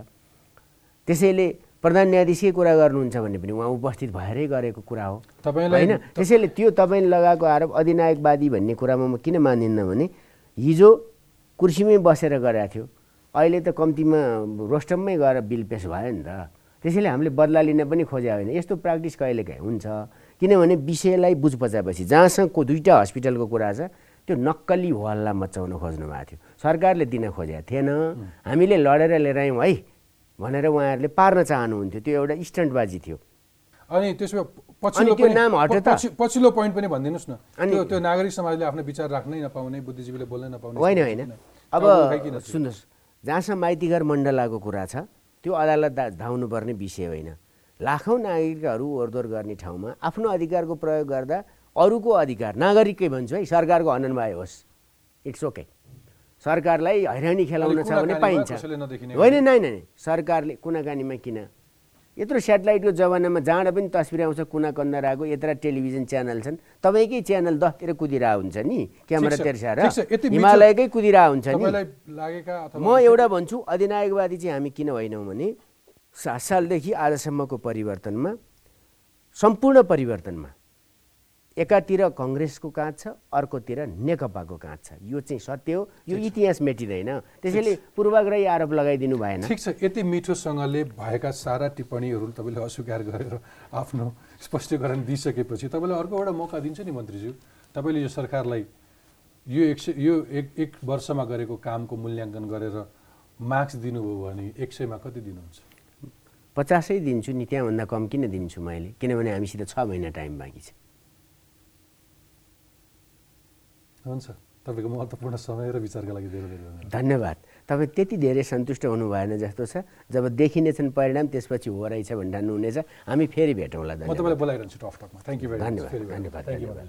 त्यसैले प्रधान न्यायाधीशकै कुरा गर्नुहुन्छ भने पनि उहाँ उपस्थित भएरै गरेको कुरा हो। होइन? त्यसैले त्यो तपाईँले लगाएको आरोप अधिनायकवादी भन्ने कुरामा म किन मानिन्न भने हिजो कुर्सीमै बसेर गरेको थियो। अहिले त कम्तीमा रोस्टममै गएर बिल पेस भयो नि त। त्यसैले हामीले बदला लिन पनि खोजे होइन। यस्तो प्र्याक्टिस कहिलेकाहीँ हुन्छ? किनभने विषयलाई बुझ पचाएपछि जहाँसँग को दुईवटा हस्पिटलको कुरा छ त्यो नक्कली हल्ला मचाउन खोज्नु भएको थियो सरकारले दिन खोजेको थिएन हामीले लडेर लिएर आयौँ है भनेर उहाँहरूले पार्न चाहनुहुन्थ्यो त्यो एउटा स्टन्टबाजी थियो अनि त्यसो भए पछिल्लो त्यो नाम हट्यो त? पछि- पछिल्लो पोइन्ट पनि भनिदिनुहोस् न अनि- त्यो नागरिक समाजले आफ्नो विचार राख्नै नपाउने बुद्धिजीवीले बोल्नै नपाउने होइन होइन? अब? सुन्नुहोस् जहाँसम्म माइतीघर मण्डलाको कुरा छ त्यो अदालत धाउनुपर्ने विषय होइन लाखौँ नागरिकहरू ओरदोर गर्ने ठाउँमा आफ्नो अधिकारको प्रयोग गर्दा अरूको अधिकार नागरिकै भन्छु है सरकारको हननबाय होस् इट्स ओके सरकारलाई हैरानी खेलाउन छ भने पाइन्छ। होइन नै नै सरकारले कुनाकानीमा किन? यत्रो सेटेलाइटको जमानामा जहाँबाट पनि तस्बिर आउँछ कुना कन्दराको यत्र टेलिभिजन च्यानल छन्। तपाईँकै च्यानल दसतिर कुदिरह हुन्छ नि? क्यामेरा तेर्साएर हिमालयकै कुदिरह हुन्छ नि? म एउटा भन्छु अधिनायकवादी चाहिँ हामी किन होइनौँ भने सात सालदेखि आजसम्मको परिवर्तनमा सम्पूर्ण परिवर्तनमा एकातिर कङ्ग्रेसको काँध छ अर्कोतिर नेकपाको काँध छ। यो चाहिँ सत्य हो यो इतिहास मेटिँदैन। त्यसैले पूर्वाग्रही आरोप लगाइदिनु भएन। ठिक छ यति मिठोसँगले भएका सारा टिप्पणीहरू तपाईँले अस्वीकार गरेर आफ्नो स्पष्टीकरण दिइसकेपछि तपाईँलाई अर्को एउटा मौका दिन्छ नि मन्त्रीज्यू। तपाईँले यो सरकारलाई यो एक सय यो एक एक वर्षमा गरेको कामको मूल्याङ्कन गरेर मार्क्स दिनुभयो भने एक सयमा कति दिनुहुन्छ? पचासै दिन्छु नि त्यहाँभन्दा कम किन दिन्छु मैले? किनभने हामीसित छ महिना टाइम बाँकी छ। हुन्छ। तपाईँको महत्त्वपूर्ण समय र विचारका लागि धेरै धेरै धन्यवाद। तपाईँ त्यति धेरै सन्तुष्ट हुनु भएन जस्तो छ। जब देखिनेछन् परिणाम त्यसपछि हो रहेछ हुनेछ हामी फेरि भेटौँला। धन्यवाद। धन्यवाद,